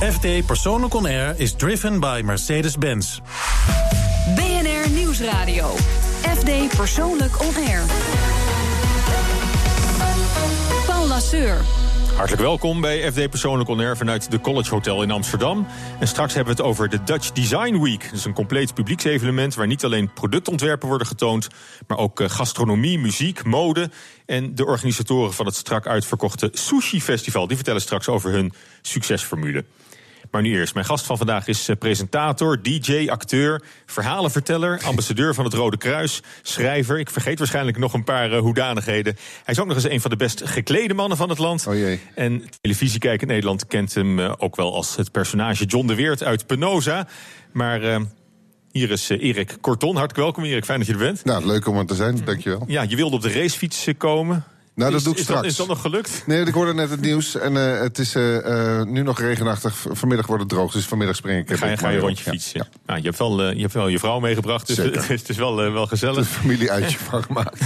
FD Persoonlijk On Air is driven by Mercedes-Benz. BNR Nieuwsradio. FD Persoonlijk On Air. Paul Lasseur. Hartelijk welkom bij FD Persoonlijk On Air vanuit de College Hotel in Amsterdam. En straks hebben we het over de Dutch Design Week. Dat is een compleet publieksevenement waar niet alleen productontwerpen worden getoond... maar ook eh, gastronomie, muziek, mode... en de organisatoren van het strak uitverkochte Sushi Festival... die vertellen straks over hun succesformule. Maar nu eerst, mijn gast van vandaag is eh, presentator, DJ, acteur, verhalenverteller, ambassadeur van het Rode Kruis, schrijver. Ik vergeet waarschijnlijk nog een paar uh, hoedanigheden. Hij is ook nog eens een van de best geklede mannen van het land. Oh jee. En televisiekijk in Nederland kent hem uh, ook wel als het personage John de Weert uit Penosa. Maar hier is Erik Korton. Hartelijk welkom Erik, fijn dat je er bent. Nou, leuk om er te zijn, dankjewel. Ja, je wilde op de racefiets komen. Nou, dat is, doe ik is straks. Dat, is dat nog gelukt? Nee, ik hoorde net het nieuws. En uh, het is uh, uh, nu nog regenachtig. Vanmiddag wordt het droog, dus vanmiddag spring ik. Ga je, ga je rondje ja. fietsen. Ja. Nou, je, hebt wel, je hebt wel je vrouw meegebracht, dus het, het, is wel, wel gezellig. Is een familieuitje van gemaakt.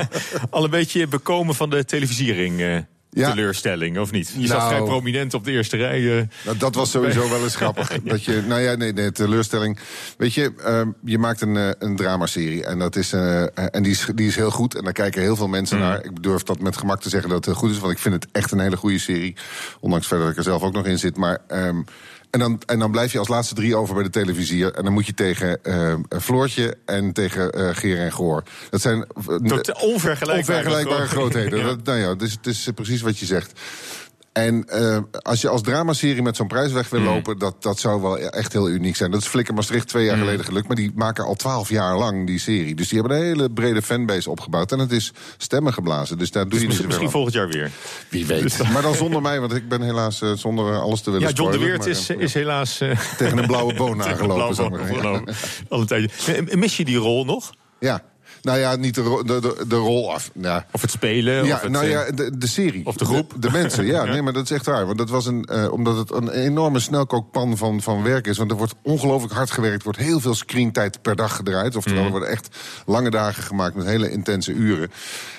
Al een beetje bekomen van de televisiering. Ja. teleurstelling, of niet? Je nou, zat vrij prominent op de eerste rij. Uh, nou, dat was sowieso wel eens grappig. Dat je, nou ja, nee, nee, teleurstelling. Weet je, uh, je maakt een, uh, een dramaserie. En, dat is, en die, is, die is heel goed. En daar kijken heel veel mensen mm. naar. Ik durf dat met gemak te zeggen dat het goed is. Want ik vind het echt een hele goede serie. Ondanks verder dat ik er zelf ook nog in zit. Maar... Um, en dan, en dan blijf je als laatste drie over bij de televisie. En dan moet je tegen uh, Floortje en tegen uh, Geer en Goor. Dat zijn Tot onvergelijkbare, onvergelijkbare grootheden. ja. Dat, nou ja, dus het is precies wat je zegt. En uh, als je als dramaserie met zo'n prijs weg wil lopen, mm. dat, dat zou wel echt heel uniek zijn. Dat is Flikker Maastricht twee jaar mm. geleden gelukt, maar die maken al twaalf jaar lang die serie. Dus die hebben een hele brede fanbase opgebouwd. En het is stemmen geblazen. Dus daar doe dus je misschien, misschien volgend jaar weer. Wie weet. maar dan zonder mij, want ik ben helaas uh, zonder alles te willen Ja, John spoilen, de Weert is, maar, is helaas... Uh, tegen een blauwe boon aangelopen. Blauwe ja. Al een tijdje. Mis je die rol nog? Ja. Nou ja, niet de, de, de, rol af. Ja. Of het spelen. Ja, of het, nou ja, de, de serie. Of de groep. De, de mensen, ja, ja, Nee, maar dat is echt waar. Want dat was een, uh, omdat het een enorme snelkookpan van, van werk is. Want er wordt ongelooflijk hard gewerkt. Er wordt heel veel screentijd per dag gedraaid. Oftewel, mm. er worden echt lange dagen gemaakt met hele intense uren.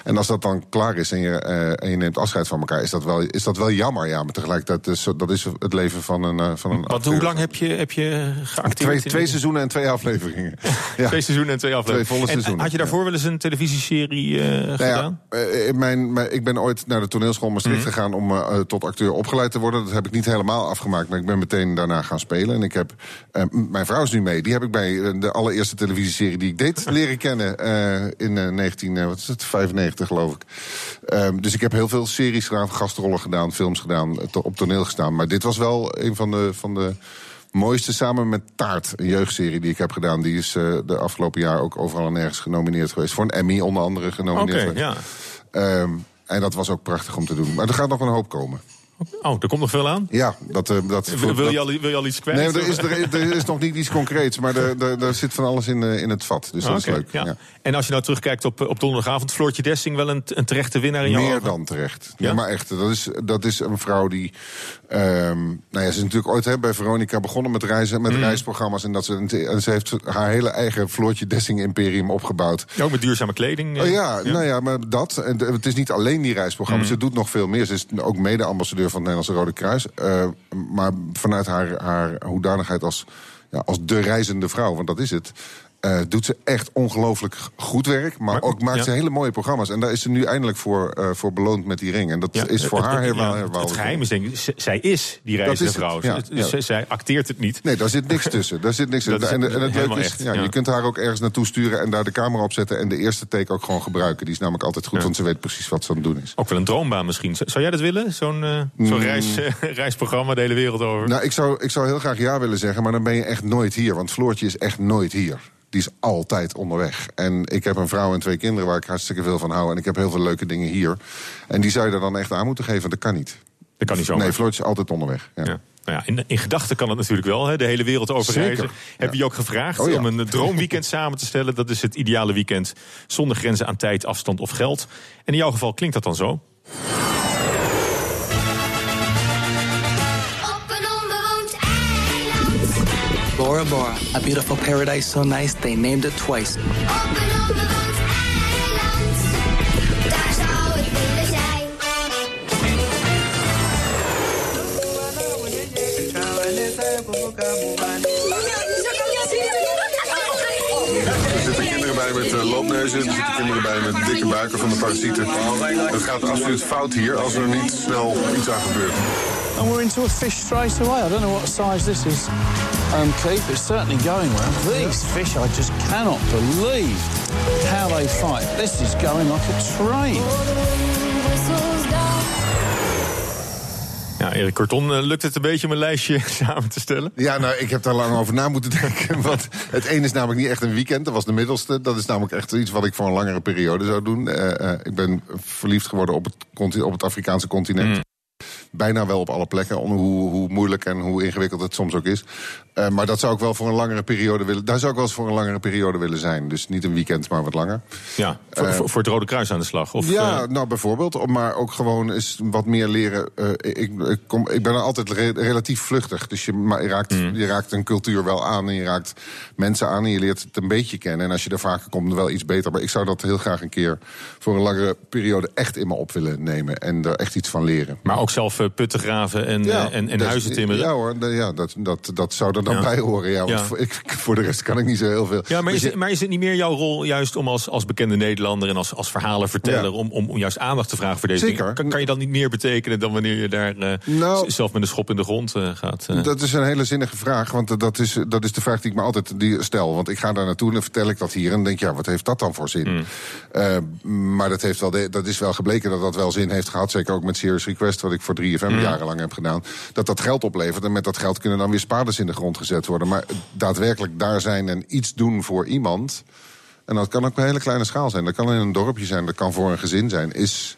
En als dat dan klaar is en je, uh, en je neemt afscheid van elkaar, is dat wel, is dat wel jammer. Ja, maar tegelijkertijd, is, dat is het leven van een. Uh, van een Wat, hoe lang heb je, heb je geacteerd? Twee, twee seizoenen en twee afleveringen. ja. Twee seizoenen en twee afleveringen. Twee volle en, seizoenen. Had je daarvoor ja. wel eens een televisieserie uh, nou gedaan? Ja, uh, mijn, mijn, ik ben ooit naar de toneelschool Maastricht mm. gegaan om uh, tot acteur opgeleid te worden. Dat heb ik niet helemaal afgemaakt, maar ik ben meteen daarna gaan spelen. En ik heb, uh, mijn vrouw is nu mee. Die heb ik bij de allereerste televisieserie die ik deed leren kennen in 19, wat is het, 95 geloof ik. Um, dus ik heb heel veel series gedaan, gastrollen gedaan, films gedaan, op toneel gestaan. Maar dit was wel een van de... Van de mooiste samen met Taart, een jeugdserie die ik heb gedaan. Die is uh, de afgelopen jaar ook overal en nergens genomineerd geweest. Voor een Emmy onder andere genomineerd. Oké, okay, ja. Um, en dat was ook prachtig om te doen. Maar er gaat nog een hoop komen. Oh, er komt nog veel aan? Ja. Dat, uh, dat, wil, wil, je al, wil je al iets kwijt? Nee, er is, er, er is nog niet iets concreets. Maar er zit van alles in, uh, in het vat. Dus dat okay, is leuk. Ja. Ja. En als je nou terugkijkt op, op donderdagavond... Floortje Dessing wel een, een terechte winnaar in jouw Meer ogen? dan terecht. Ja? ja, maar echt. Dat is, dat is een vrouw die... Um, nou ja, ze is natuurlijk ooit hè, bij Veronica begonnen met reizen, met mm. reisprogramma's. En, dat ze, en ze heeft haar hele eigen Floortje Dessing-imperium opgebouwd. Ook met duurzame kleding. Oh, ja, ja, nou ja, maar dat. En het is niet alleen die reisprogramma's. Mm. Ze doet nog veel meer. Ze is ook mede-ambassadeur van het Nederlandse Rode Kruis. Uh, maar vanuit haar, haar hoedanigheid als, ja, als de reizende vrouw, want dat is het... Uh, doet ze echt ongelooflijk goed werk. Maar, maar ook maakt ja. ze hele mooie programma's. En daar is ze nu eindelijk voor, uh, voor beloond met die ring. En dat ja, is voor het, haar helemaal... Ja, het geheim is denk ik, zij is die reizende vrouw. Dus zij acteert het niet. Nee, daar zit niks tussen. Daar zit niks tussen. En, en, het leuke is, ja, je kunt haar ook ergens naartoe sturen... en daar de camera op zetten en de eerste take ook gewoon gebruiken. Die is namelijk altijd goed, want ze weet precies wat ze aan het doen is. Ook wel een droombaan misschien. Zou jij dat willen? Zo'n uh, zo Mm. reis, reisprogramma de hele wereld over? Nou, ik zou, ik zou heel graag ja willen zeggen... maar dan ben je echt nooit hier. Want Floortje is echt nooit hier die is altijd onderweg. En ik heb een vrouw en twee kinderen waar ik hartstikke veel van hou. En ik heb heel veel leuke dingen hier. En die zou je er dan echt aan moeten geven. Dat kan niet. Dat kan niet zo. Nee, Floortje is altijd onderweg. Ja. ja. Nou ja, in, in gedachten kan het natuurlijk wel, hè? de hele wereld overreizen. Zeker, Heb je je ook gevraagd oh, ja. om een droomweekend samen te stellen? Dat is het ideale weekend zonder grenzen aan tijd, afstand of geld. En in jouw geval klinkt dat dan zo? Bora Bora, a beautiful paradise so nice they named it twice. Er zitten kinderen bij met uh, loopneuzen, er zitten kinderen bij met dikke buiken van de parasieten. Het gaat absoluut fout hier als er niet snel iets aan gebeurt. And we're into a fish straight away. I don't know what size this is. Um, it's certainly going well. These fish, I just cannot believe how they fight. This is going like a train. Ja, Erik Korton, uh, lukt het een beetje om een lijstje samen te stellen? Ja, nou, ik heb daar lang over na moeten denken. Want het ene is namelijk niet echt een weekend. Dat was de middelste. Dat is namelijk echt iets wat ik voor een langere periode zou doen. Uh, uh, ik ben verliefd geworden op het, op het Afrikaanse continent. Mm bijna wel op alle plekken. Hoe, hoe moeilijk en hoe ingewikkeld het soms ook is. Uh, maar dat zou ik wel voor een langere periode willen. Daar zou ik wel eens voor een langere periode willen zijn. Dus niet een weekend, maar wat langer. Ja, voor, uh, voor het Rode Kruis aan de slag? Of, ja, uh... nou bijvoorbeeld. Maar ook gewoon eens wat meer leren. ik, ik, kom, ik ben altijd re relatief vluchtig. Dus je, maar je, raakt, mm. je raakt een cultuur wel aan. En je raakt mensen aan. En je leert het een beetje kennen. En als je er vaker komt, wel iets beter. Maar ik zou dat heel graag een keer voor een langere periode echt in me op willen nemen. En er echt iets van leren. Maar ook zelf putten graven en, ja, en, en dus, huizen timmeren? Ja hoor, ja, dat, dat, dat zou er dan ja. bij horen. Ja, want voor, ik, voor de rest kan ik niet zo heel veel. Ja, maar, dus is, het, maar is het niet meer jouw rol juist om als, als bekende Nederlander... en als, als verhalenverteller om, om, om juist aandacht te vragen voor deze Zeker. dingen? Kan, kan je dan niet meer betekenen dan wanneer je daar uh, nou, zelf met een schop in de grond uh, gaat? Uh. Dat is een hele zinnige vraag, want dat is, dat is de vraag die ik me altijd die stel. Want ik ga daar naartoe en vertel ik dat hier en denk... ja, wat heeft dat dan voor zin? Mm. maar dat, heeft wel de, dat is wel gebleken dat dat wel zin heeft gehad. Zeker ook met Serious Request, wat ik voor 3FM mm. jarenlang heb gedaan. Dat dat geld oplevert en met dat geld kunnen dan weer spaarders in de grond gezet worden. Maar daadwerkelijk daar zijn en iets doen voor iemand... en dat kan ook op een hele kleine schaal zijn. Dat kan in een dorpje zijn, dat kan voor een gezin zijn... is,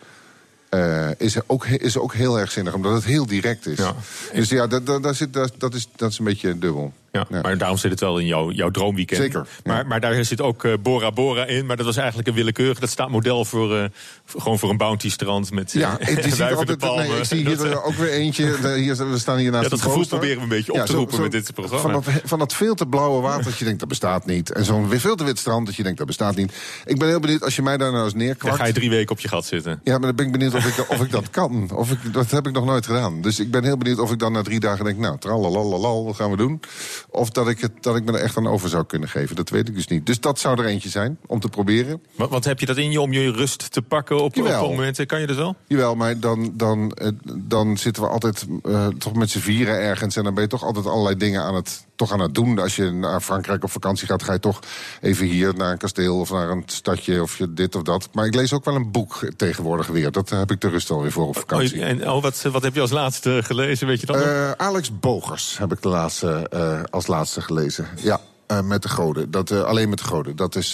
uh, is, ook, is ook heel erg zinnig, omdat het heel direct is. Ja. Dus ja, dat, dat, dat, zit, dat, dat, is, dat is een beetje dubbel. Ja, ja, maar daarom zit het wel in jouw, jouw droomweekend. Zeker. Maar, ja. maar daar zit ook uh, Bora Bora in. Maar dat was eigenlijk een willekeurig. Dat staat model voor, uh, voor gewoon voor een bounty-strand met ja, uh, die zie altijd, nee, ik zie hier dat, ook weer eentje. Hier, we staan hier naast ja, dat gevoel poster. proberen we een beetje op ja, te roepen zo, met dit programma. Van dat, van dat veel te blauwe water dat je denkt dat bestaat niet. En zo'n veel te wit strand dat je denkt dat bestaat niet. Ik ben heel benieuwd als je mij daar nou eens neerkwakt. Dan ga je drie weken op je gat zitten. Ja, maar dan ben ik benieuwd of ik, of ik dat kan. Of ik, dat heb ik nog nooit gedaan. Dus ik ben heel benieuwd of ik dan na drie dagen denk... nou, tralalalal, wat gaan we doen? Of dat ik, het, dat ik me er echt aan over zou kunnen geven. Dat weet ik dus niet. Dus dat zou er eentje zijn, om te proberen. Wat, wat heb je dat in je om je rust te pakken op, op momenten? Kan je dat wel? Jawel, maar dan, dan, dan zitten we altijd uh, toch met z'n vieren ergens... en dan ben je toch altijd allerlei dingen aan het, toch aan het doen. Als je naar Frankrijk op vakantie gaat, ga je toch even hier naar een kasteel... of naar een stadje of je dit of dat. Maar ik lees ook wel een boek tegenwoordig weer. Dat heb ik de rust alweer voor op vakantie. Oh, en oh, wat, wat heb je als laatste gelezen, weet je dan? Uh, Alex Bogers heb ik de laatste, uh, als laatste gelezen, ja. Uh, met de goden. Dat, alleen met de goden. Dat is,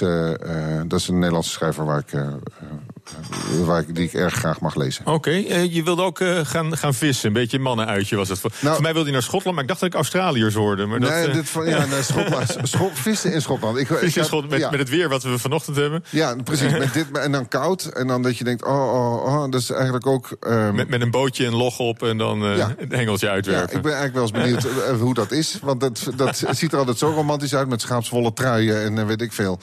dat is een Nederlandse schrijver waar ik, waar ik, die ik erg graag mag lezen. Oké, okay. je wilde ook gaan, gaan vissen. Een beetje mannenuitje was het. Nou, voor mij wilde je naar Schotland, maar ik dacht dat ik Australiërs hoorde. Maar nee, dat, dit van, ja, nee, Schotland, Schot, vissen in Schotland. Ik, vissen in Schotland met, ja. met het weer wat we vanochtend hebben. Ja, precies. Met dit, en dan koud. En dan dat je denkt, oh, oh, oh dat is eigenlijk ook... Um, met, met een bootje en log op en dan ja. een hengeltje uitwerpen. Ja, ik ben eigenlijk wel eens benieuwd hoe dat is. Want dat, dat ziet er altijd zo romantisch uit met schaapsvolle truien en weet ik veel.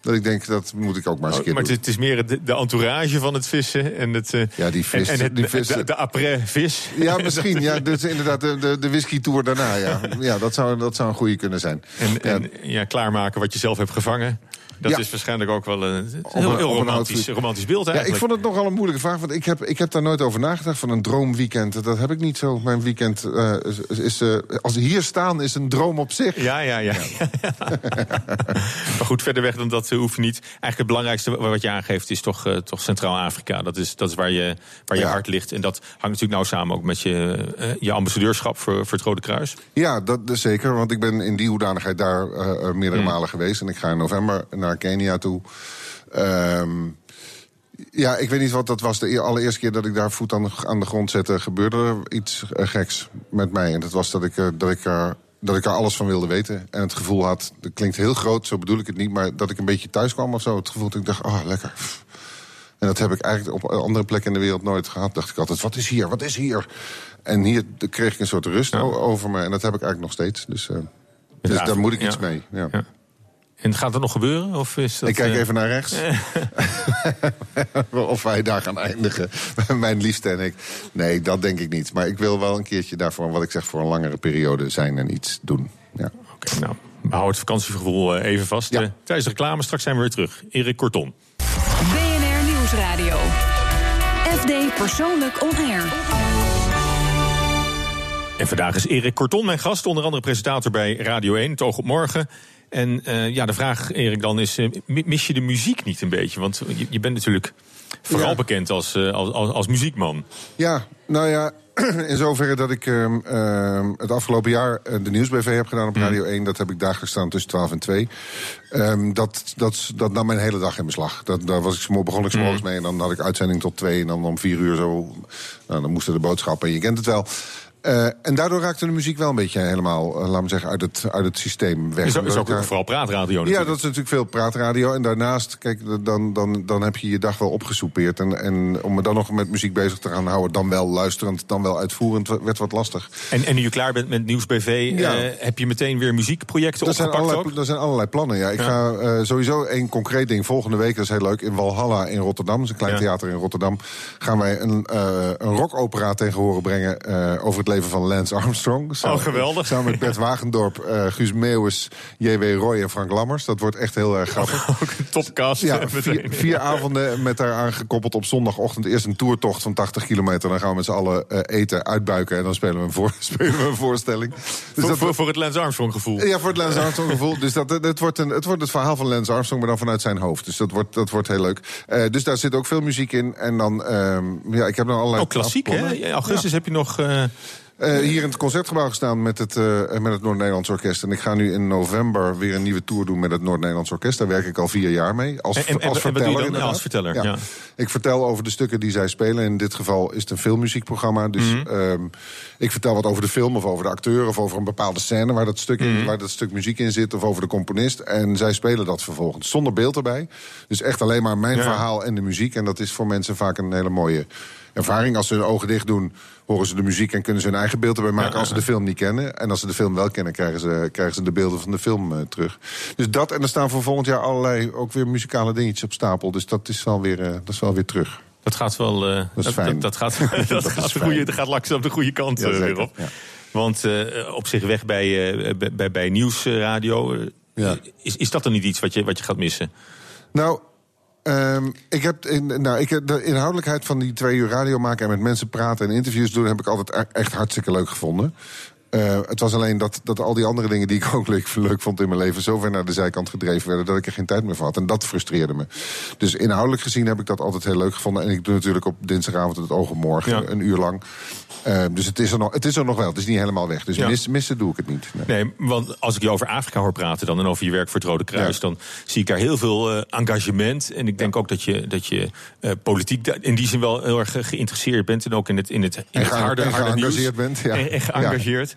Dat ik denk, dat moet ik ook maar eens een keer oh, Maar doen. het is meer de, de, entourage van het vissen en het... Uh, ja, die vis. En, en het, die vis de, de après-vis. Ja, misschien. ja, dus inderdaad, de, de, de whisky-tour daarna, ja. Ja, dat zou, dat zou een goede kunnen zijn. En, ja. en ja, klaarmaken wat je zelf hebt gevangen. Dat ja. is waarschijnlijk ook wel een heel, heel romantisch, romantisch beeld eigenlijk. Ja, ik vond het nogal een moeilijke vraag. Want ik heb, ik heb daar nooit over nagedacht van een droomweekend. Dat heb ik niet zo. Mijn weekend uh, is... is uh, als hier staan is een droom op zich. Ja, ja, ja. ja. maar goed, verder weg dan dat hoef je niet. Eigenlijk het belangrijkste wat je aangeeft is toch, uh, toch Centraal-Afrika. Dat is, dat is waar je, waar je ja. hart ligt. En dat hangt natuurlijk nou samen ook met je, je ambassadeurschap voor, voor het Rode Kruis. Ja, dat is zeker. Want ik ben in die hoedanigheid daar meerdere hmm. malen geweest. En ik ga in november naar Kenia toe. Um, ja, ik weet niet wat dat was. De allereerste keer dat ik daar voet aan de, aan de grond zette, gebeurde er iets uh, geks met mij. En dat was dat ik, uh, dat ik er. Dat ik er alles van wilde weten. En het gevoel had, dat klinkt heel groot, zo bedoel ik het niet... maar dat ik een beetje thuis kwam of zo. Het gevoel dat ik dacht, oh, lekker. En dat heb ik eigenlijk op andere plekken in de wereld nooit gehad. Dacht ik altijd, wat is hier, wat is hier? En hier kreeg ik een soort rust ja. over me. En dat heb ik eigenlijk nog steeds. Dus, uh, dus daar moet ik iets mee. Ja. ja. En gaat dat nog gebeuren? Of is dat, ik kijk eh, even naar rechts. of wij daar gaan eindigen. Mijn liefste en ik. Nee, dat denk ik niet. Maar ik wil wel een keertje daarvoor, wat ik zeg, voor een langere periode zijn en iets doen. Ja. Oké, nou, hou het vakantiegevoel eh, even vast. Ja. Eh, tijdens de reclame, straks zijn we weer terug. Erik Korton. BNR Nieuwsradio. FD Persoonlijk On Air. En vandaag is Erik Korton mijn gast, onder andere presentator bij Radio 1, het oog op morgen. En eh, ja, de vraag, Erik, dan is: eh, mi- mis je de muziek niet een beetje? Want je, je bent natuurlijk vooral Ja. bekend als, eh, als, als, als muziekman. Ja, nou ja, in zoverre dat ik ehm, ehm, het afgelopen jaar de Nieuwsbv heb gedaan op Radio 1. Dat heb ik dagelijks staan tussen 12 en 2. Ehm, dat, dat, dat nam mijn hele dag in beslag. Dat, daar was ik, begon ik morgens mee en dan had ik uitzending tot 2. En dan om 4 uur zo, nou, dan moesten de boodschappen en je kent het wel. Eh, en daardoor raakte de muziek wel een beetje helemaal, eh, laten we zeggen, uit het, uit het systeem weg. Is, ook- is vooral praatradio ja, natuurlijk. dat is natuurlijk veel praatradio. En daarnaast, kijk, dan, dan, dan heb je je dag wel opgesoupeerd. En, en om me dan nog met muziek bezig te gaan houden, dan wel luisterend, dan wel uitvoerend, werd wat lastig. En, en nu je klaar bent met Nieuws BV, Ja. eh, heb je meteen weer muziekprojecten Er zijn, opgepakt allerlei, er zijn allerlei plannen. Ja. Ik ga sowieso één concreet ding volgende week, dat is heel leuk. In Walhalla in Rotterdam, dat is een klein Ja. theater in Rotterdam. Gaan wij een, een rockopera tegen horen brengen over het leven van Lance Armstrong. Samen- Oh, geweldig. Samen met Bert Wagendorp, eh, Guus Meeuwis, J.W. Roy en Frank Lammers. Dat wordt echt heel erg grappig. Ook een topcast. Ja, eh, vier, avonden met daaraan gekoppeld op zondagochtend. Eerst een toertocht van 80 kilometer. Dan gaan we met z'n allen eh, eten, uitbuiken. En dan spelen we een, voor, spelen we een voorstelling. Dus voor, dat, voor, voor het Lance Armstrong gevoel. ja, voor het Lance Armstrong gevoel. Dus dat, het, wordt een, het wordt het verhaal van Lance Armstrong, maar dan vanuit zijn hoofd. Dus dat wordt, dat wordt heel leuk. Dus daar zit ook veel muziek in. En dan, ehm, ja, ik heb dan allerlei... Oh, klassiek, hè? In augustus heb je nog... Eh, hier in het concertgebouw gestaan met het, eh, met het Noord-Nederlands Orkest. En ik ga nu in november weer een nieuwe tour doen met het Noord-Nederlands Orkest. Daar werk ik al vier jaar mee. Als, En- en- als verteller. Ja, als verteller, ja. Ik vertel over de stukken die zij spelen. In dit geval is het een filmmuziekprogramma. Dus Mhm. ehm, ik vertel wat over de film of over de acteur... of over een bepaalde scène waar dat, stuk in, Mhm. waar dat stuk muziek in zit... of over de componist. En zij spelen dat vervolgens zonder beeld erbij. Dus echt alleen maar mijn verhaal en de muziek. En dat is voor mensen vaak een hele mooie ervaring. Als ze hun ogen dicht doen, horen ze de muziek... en kunnen ze hun eigen beeld erbij maken Ja, als ze de film niet kennen. En als ze de film wel kennen, krijgen ze, krijgen ze de beelden van de film eh, terug. Dus dat, en er staan voor volgend jaar allerlei ook weer muzikale dingetjes op stapel. Dus dat is wel weer, eh, dat is wel weer terug. Dat gaat wel. eh, Dat is fijn. Dat, gaat, dat, gaat, goede, dat gaat langzaam de goede kant Ja, weer op. ja. Want op zich weg bij, bij, bij, bij nieuwsradio. Ja. is, is dat dan niet iets wat je, wat je gaat missen? Nou, ehm, ik heb in, nou, ik de inhoudelijkheid van die twee uur radio maken en met mensen praten en interviews doen, heb ik altijd e- echt hartstikke leuk gevonden. Eh, het was alleen dat, dat al die andere dingen die ik ook leuk, leuk vond in mijn leven... zo ver naar de zijkant gedreven werden dat ik er geen tijd meer voor had. En dat frustreerde me. Dus inhoudelijk gezien heb ik dat altijd heel leuk gevonden. En ik doe natuurlijk op dinsdagavond het oog op morgen, Ja. een uur lang. Eh, dus het is, er nog, het is er nog wel, het is niet helemaal weg. Dus Ja. mis- missen doe ik het niet. Nee. Nee, want als ik je over Afrika hoor praten dan en over je werk voor het Rode Kruis, Ja. dan zie ik daar heel veel eh, engagement. En ik denk ook dat je, dat je politiek in die zin wel heel erg geïnteresseerd bent. En ook in het, in het, in En het harde, en harde nieuws. geëngageerd bent, ja. En, en geëngageerd.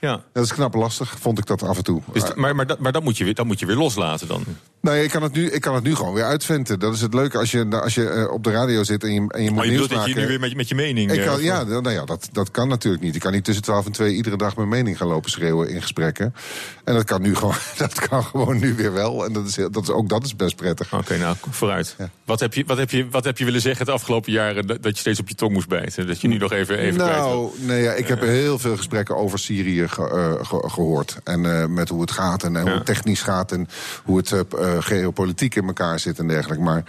Ja. Dat is knap lastig, vond ik dat af en toe. Dus, maar maar, dat, maar dat, moet je weer, dat moet je weer loslaten dan. Nee, ik kan het nu, ik kan het nu gewoon weer uitventen. Dat is het leuke als je, als je eh, op de radio zit en je, en je moet Maar je nieuws bedoelt dat je maken. nu weer met, je- met je mening... ik eh, kan, ja, nou ja dat, dat kan natuurlijk niet. Ik kan niet tussen 12 en 2 iedere dag mijn mening gaan lopen schreeuwen in gesprekken. En dat kan nu gewoon, dat kan gewoon nu weer wel. En dat is, dat is, ook dat is best prettig. Oké, nou, vooruit. Ja. Wat, heb je, wat, heb je, wat heb je willen zeggen het afgelopen jaren... dat, je steeds op je tong moest bijten? Dat je nu nog even, even kwijt nou, nee, ja, ik heb heel veel gesprekken over Syrië ge- eh, ge- gehoord. En eh, met hoe het gaat en, eh, hoe het technisch gaat... en hoe het geopolitiek in elkaar zit en dergelijke. Maar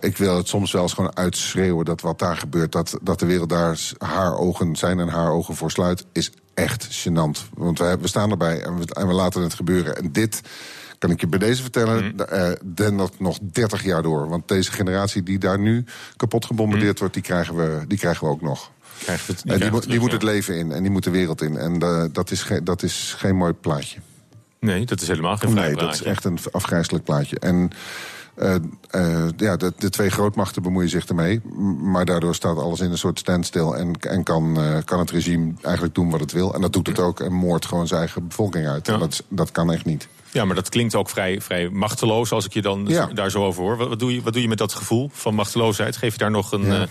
ik wil het soms wel eens gewoon uitschreeuwen... dat wat daar gebeurt, dat, dat de wereld daar haar ogen zijn en haar ogen voor sluit... is echt gênant. Want we, we staan erbij en we, en we laten het gebeuren. En dit kan ik je bij deze vertellen, eh den dat nog 30 jaar door. Want deze generatie die daar nu kapot gebombardeerd wordt... die krijgen we, die krijgen we ook nog. Het- die, moet, het die moet het leven in en die moet de wereld in. En eh, dat, is geen, dat is geen mooi plaatje. Nee, dat is helemaal geen Nee, dat is echt een afgrijzelijk plaatje. En eh, eh, ja, de, de twee grootmachten bemoeien zich ermee. Maar daardoor staat alles in een soort standstill. En, en kan, kan het regime eigenlijk doen wat het wil. En dat doet het ook. En moordt gewoon zijn eigen bevolking uit. Ja. En dat, dat kan echt niet. Ja, maar dat klinkt ook vrij, vrij machteloos als ik je dan Ja. daar zo over hoor. Wat, wat, doe je, wat doe je met dat gevoel van machteloosheid? Geef je daar nog een, Ja.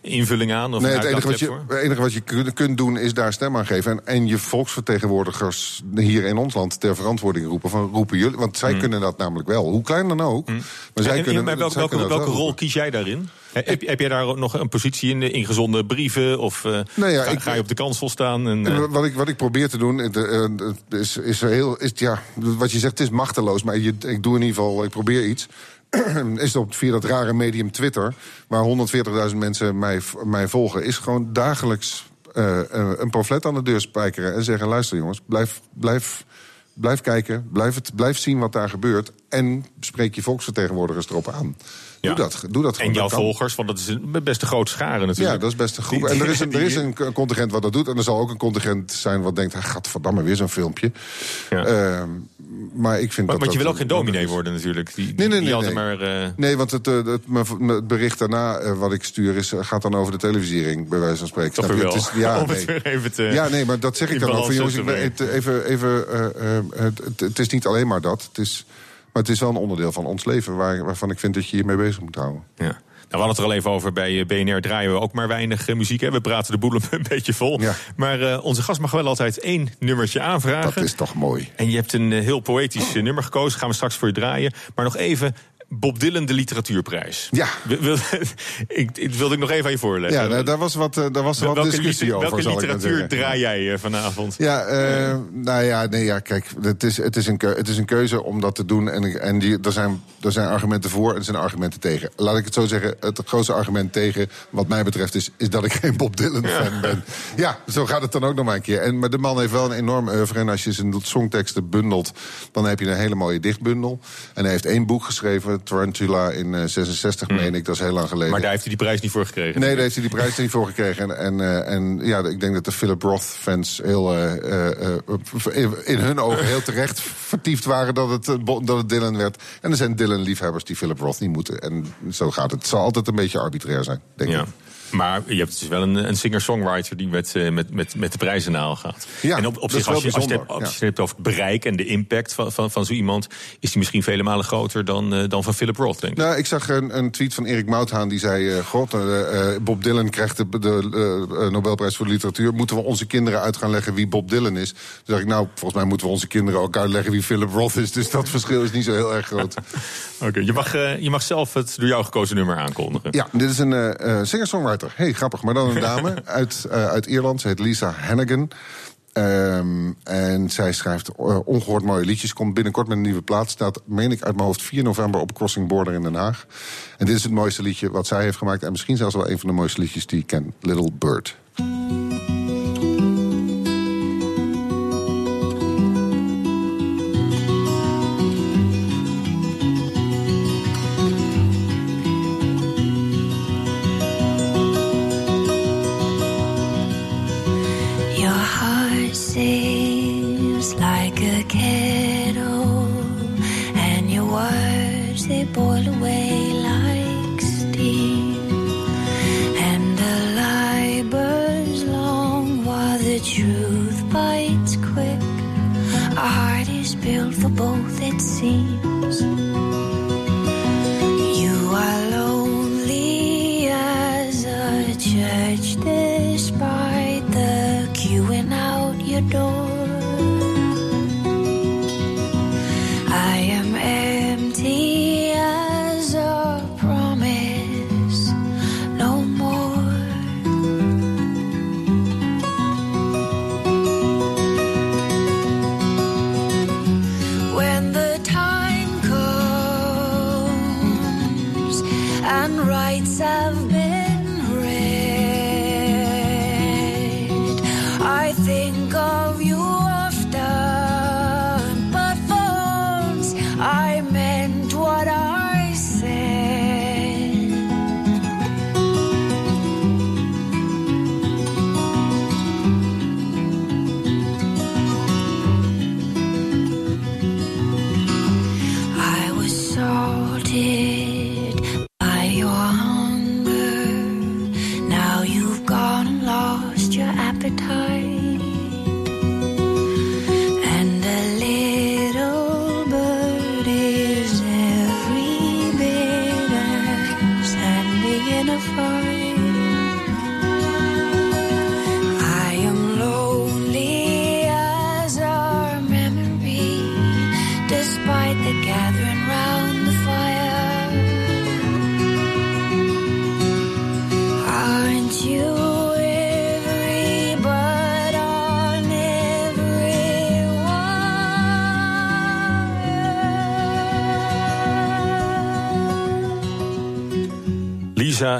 Invulling aan? Of Nee, het enige, wat je, het enige wat je kun- kunt doen is daar stem aan geven. En, en je volksvertegenwoordigers hier in ons land ter verantwoording roepen. Van, roepen jullie, want zij kunnen dat namelijk wel. Hoe klein dan ook. Maar zij En- en- kunnen, maar welke, zij welke, kunnen dat welke wel rol kies jij daarin? Heb, heb jij daar ook nog een positie in, de ingezonden brieven? Of eh, Nee, ja, ga, ik- ga je op de kansel staan? En, eh, Wat ik, wat ik probeer te doen, eh, is, is heel. Is, ja, wat je zegt, het is machteloos. Maar je, ik doe in ieder geval, ik probeer iets. is op, via dat rare medium Twitter, waar 140.000 mensen mij, mij volgen, is gewoon dagelijks eh, eh, een pamflet aan de deur spijkeren en zeggen: luister jongens, blijf, blijf, blijf kijken, blijf, het, blijf zien wat daar gebeurt en spreek je volksvertegenwoordigers erop aan. Ja. Doe dat, doe dat gewoon. en jouw dat volgers, want dat is een best een grote schare natuurlijk. Ja, dat is best een groep. En er is een, er is een contingent wat dat doet. En er zal ook een contingent zijn wat denkt... gadverdamme, weer zo'n filmpje. Ja. Ehm, maar ik vind Maar, dat... want je wil ook geen dominee is- worden natuurlijk. Die, die, Nee, nee, nee, altijd nee. maar... eh, Nee, want het, eh, het, bericht daarna eh, wat ik stuur is, gaat dan over de televisiering, bij wijze van spreken. Toch wel. Het is- ja, nee. weer even te... ja, nee, maar dat zeg ik dan ook. Van, jongens, ik ben, even, even, het, is niet alleen maar dat. Het is, maar het is wel een onderdeel van ons leven... Waar, waarvan ik vind dat je je mee bezig moet houden. Ja. Nou, we hadden het er al even over. Bij eh, BNR draaien we ook maar weinig eh, muziek. Hè. We praten de boel een beetje vol. Ja. Maar eh, onze gast mag wel altijd één nummertje aanvragen. Dat is toch mooi. En je hebt een heel poëtisch nummer gekozen. Gaan we straks voor je draaien. Maar nog even Bob Dylan, de literatuurprijs. Ja. Wil, ik, ik wilde ik nog even aan je voorleggen. Ja, daar, daar was wat, eh, daar was wat welke discussie over, welke literatuur draai jij eh, vanavond? Ja, eh, nou ja, nee, ja, kijk, het is, het, is een keu- het is een keuze om dat te doen. En, en die, er, zijn, er zijn argumenten voor en er zijn argumenten tegen. Laat ik het zo zeggen, het grootste argument tegen, wat mij betreft, is, is dat ik geen Bob Dylan-fan ben. Ja, zo gaat het dan ook nog maar een keer. En, maar de man heeft wel een enorm oeuvre. En als je zijn songteksten bundelt, dan heb je een hele mooie dichtbundel. En hij heeft één boek geschreven, Tarantula, in eh, 66, meen ik, dat is heel lang geleden. Maar daar heeft hij die prijs niet voor gekregen. Nee, daar heeft hij die prijs niet voor gekregen. En, en, eh, en ja, ik denk dat de Philip Roth-fans heel, eh, in hun ogen heel terecht vertiefd waren dat het, dat het Dylan werd. En er zijn Dylan-liefhebbers die Philip Roth niet moeten. En zo gaat het. Het zal altijd een beetje arbitrair zijn, denk Ja. Maar je hebt dus wel een, een singer-songwriter die met, eh, met, met, met de prijzen naal gaat. Ja, en op, op zich, als je, als je hebt, als je ja. het hebt over het bereik en de impact van, van, van zo iemand, is die misschien vele malen groter dan, eh, dan van Philip Roth, denk ik. Nou, ik zag een, een tweet van Erik Mouthaan die zei... eh, God, Bob Dylan krijgt de, de Nobelprijs voor de literatuur. Moeten we onze kinderen uit gaan leggen wie Bob Dylan is? Toen dacht ik, nou, volgens mij moeten we onze kinderen ook uitleggen... wie Philip Roth is. Dus dat verschil is niet zo heel erg groot. Oké, je, mag, je mag zelf het door jou gekozen nummer aankondigen. Ja, dit is een eh, Hey, grappig, maar dan een dame uit, eh, uit Ierland. Ze heet Lisa Hannigan. Ehm, en zij schrijft eh, ongehoord mooie liedjes. Komt binnenkort met een nieuwe plaat. Staat, meen ik, uit mijn hoofd 4 november op Crossing Border in Den Haag. En dit is het mooiste liedje wat zij heeft gemaakt. En misschien zelfs wel een van de mooiste liedjes die ik ken. Little Bird. Both, it seems.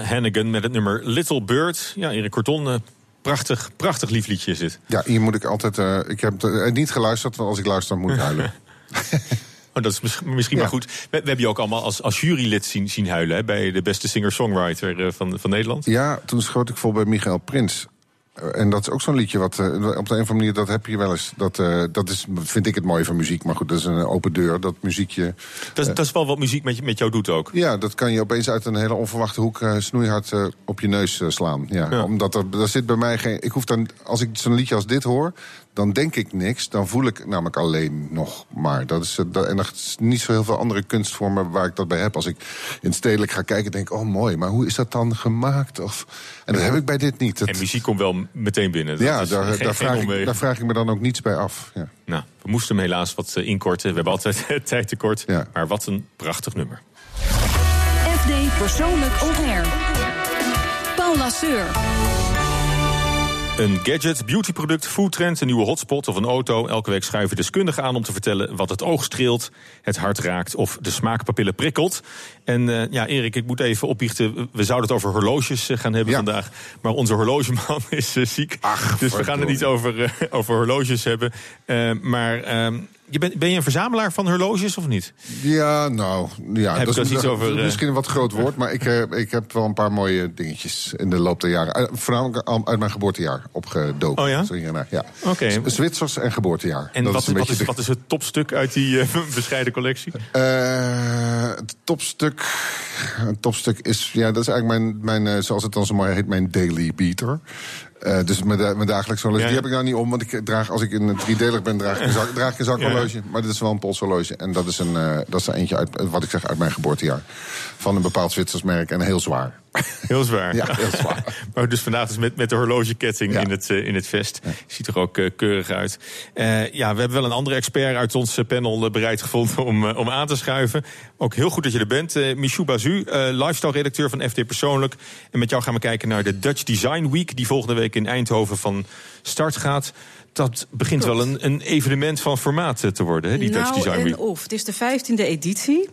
Hannigan met het nummer Little Bird. Ja, Erik Corton, eh, prachtig, prachtig lief liedje is het. Ja, hier moet ik altijd. eh, ik heb het eh, niet geluisterd, want als ik luister, dan moet ik huilen. Oh, dat is mis- misschien Ja. maar goed. We, we hebben je ook allemaal als, als jurylid zien, zien huilen... Hè, bij de beste singer-songwriter van, van Nederland. Ja, toen schoot ik vol bij Michael Prins. Eh, En dat is ook zo'n liedje wat eh, op de een of andere manier, dat heb je wel eens. Dat, eh, dat is, vind ik het mooie van muziek. Maar goed, dat is een open deur. Dat muziekje. Dat, is- dat is wel wat muziek met, met jou doet ook. Ja, dat kan je opeens uit een hele onverwachte hoek snoeihard op je neus slaan. Ja, Ja. Omdat er, er zit bij mij geen. Ik hoef dan, als ik zo'n liedje als dit hoor, dan denk ik niks. Dan voel ik namelijk alleen nog maar. Dat is, dat, en er is niet zo heel veel andere kunstvormen waar ik dat bij heb. Als ik in het stedelijk ga kijken, denk ik, oh mooi, maar hoe is dat dan gemaakt? Of, en dat heb ik bij dit niet. Dat- En muziek komt wel meteen binnen. Dat ja, is daar, geen- daar, vraag ik, daar vraag ik me dan ook niets bij af. Ja. Nou, we moesten hem helaas wat eh, inkorten. We hebben altijd tijd tekort. Ja. Maar wat een prachtig nummer. FD Persoonlijk On Air. Paul Lasseur. Een gadget, beautyproduct, foodtrend, een nieuwe hotspot of een auto. Elke week schuiven deskundigen aan om te vertellen wat het oog streelt, het hart raakt of de smaakpapillen prikkelt. En eh, ja, Erik, ik moet even opbiechten. We zouden het over horloges eh, gaan hebben Ja. vandaag. Maar onze horlogeman is eh, ziek. Ach, dus we gaan het niet over, over horloges hebben. Maar ehm, je bent, ben je een verzamelaar van horloges of niet? Ja, nou, ja, Heb dat is iets dat- over, eh? misschien een wat groot woord, maar ik, eh, ik heb wel een paar mooie dingetjes in de loop der jaren. Eh, voornamelijk uit mijn geboortejaar opgedoken. Oh ja? Zo hiernaar, ja. Oké. Zwitsers en geboortejaar. En Dat wat, is wat, is, de- wat is het topstuk uit die bescheiden collectie? Het topstuk, het topstuk is, ja, dat is eigenlijk mijn, mijn zoals het dan zo mooi heet, mijn daily beater. Eh, dus mijn, mijn dagelijks horloge. Ja, Die heb ik nou niet om, want ik draag, als ik in een driedelig ben, draag ik een, zak, draag ik een zakhorloge. Maar dit is wel een polshorloge. En dat is, een, eh, dat is er eentje uit, wat ik zeg, uit mijn geboortejaar. Van een bepaald Zwitsers merk en heel zwaar. Heel zwaar. Ja, heel zwaar. maar dus vandaag dus met, met de horlogeketting Ja. in, het, eh, in het vest. Ziet er ook eh, keurig uit. Eh, ja, we hebben wel een andere expert uit ons panel bereid gevonden om, om aan te schuiven. Ook heel goed dat je er bent. Eh Michou Bazu, lifestyle-redacteur van FD Persoonlijk. En met jou gaan we kijken naar de Dutch Design Week... die volgende week in Eindhoven van start gaat. Dat begint wel een, een evenement van formaat eh, te worden, hè, die Dutch nou, Design Week. en of. Het is de vijftiende editie.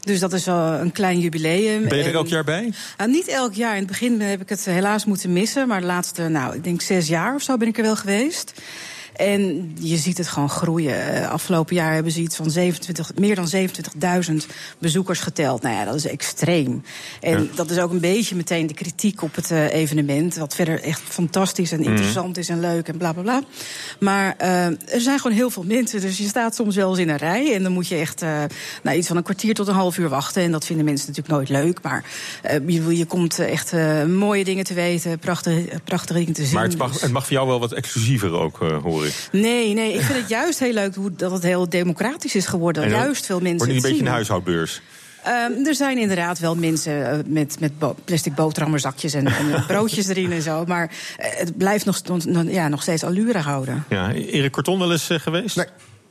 Dus dat is wel een klein jubileum. Ben je er En- elk jaar bij? Nou, niet elk jaar. In het begin heb ik het helaas moeten missen. Maar de laatste, nou, ik denk zes jaar of zo ben ik er wel geweest. En je ziet het gewoon groeien. Eh, Afgelopen jaar hebben ze iets van 27, meer dan 27.000 bezoekers geteld. Nou ja, dat is extreem. En Ja. dat is ook een beetje meteen de kritiek op het eh, evenement. Wat verder echt fantastisch Mhm. en interessant is en leuk en bla bla bla. Maar eh, er zijn gewoon heel veel mensen. Dus je staat soms wel eens in een rij. En dan moet je echt eh, nou, iets van een kwartier tot een half uur wachten. En dat vinden mensen natuurlijk nooit leuk. Maar eh, je, je komt echt mooie dingen te weten, prachtige, prachtige dingen te zien. Maar het mag, Dus- het mag voor jou wel wat exclusiever ook, hoor ik. Nee, nee, ik vind het juist heel leuk hoe, dat het heel democratisch is geworden. Juist veel mensen. Wordt niet een beetje een huishoudbeurs? Ehm, er zijn inderdaad wel mensen eh, met, met bo- plastic boterhammerzakjes en, en broodjes erin en zo. Maar eh, het blijft nog- ja, nog steeds allure houden. Ja, Erik Korton wel eens eh, geweest? Nee.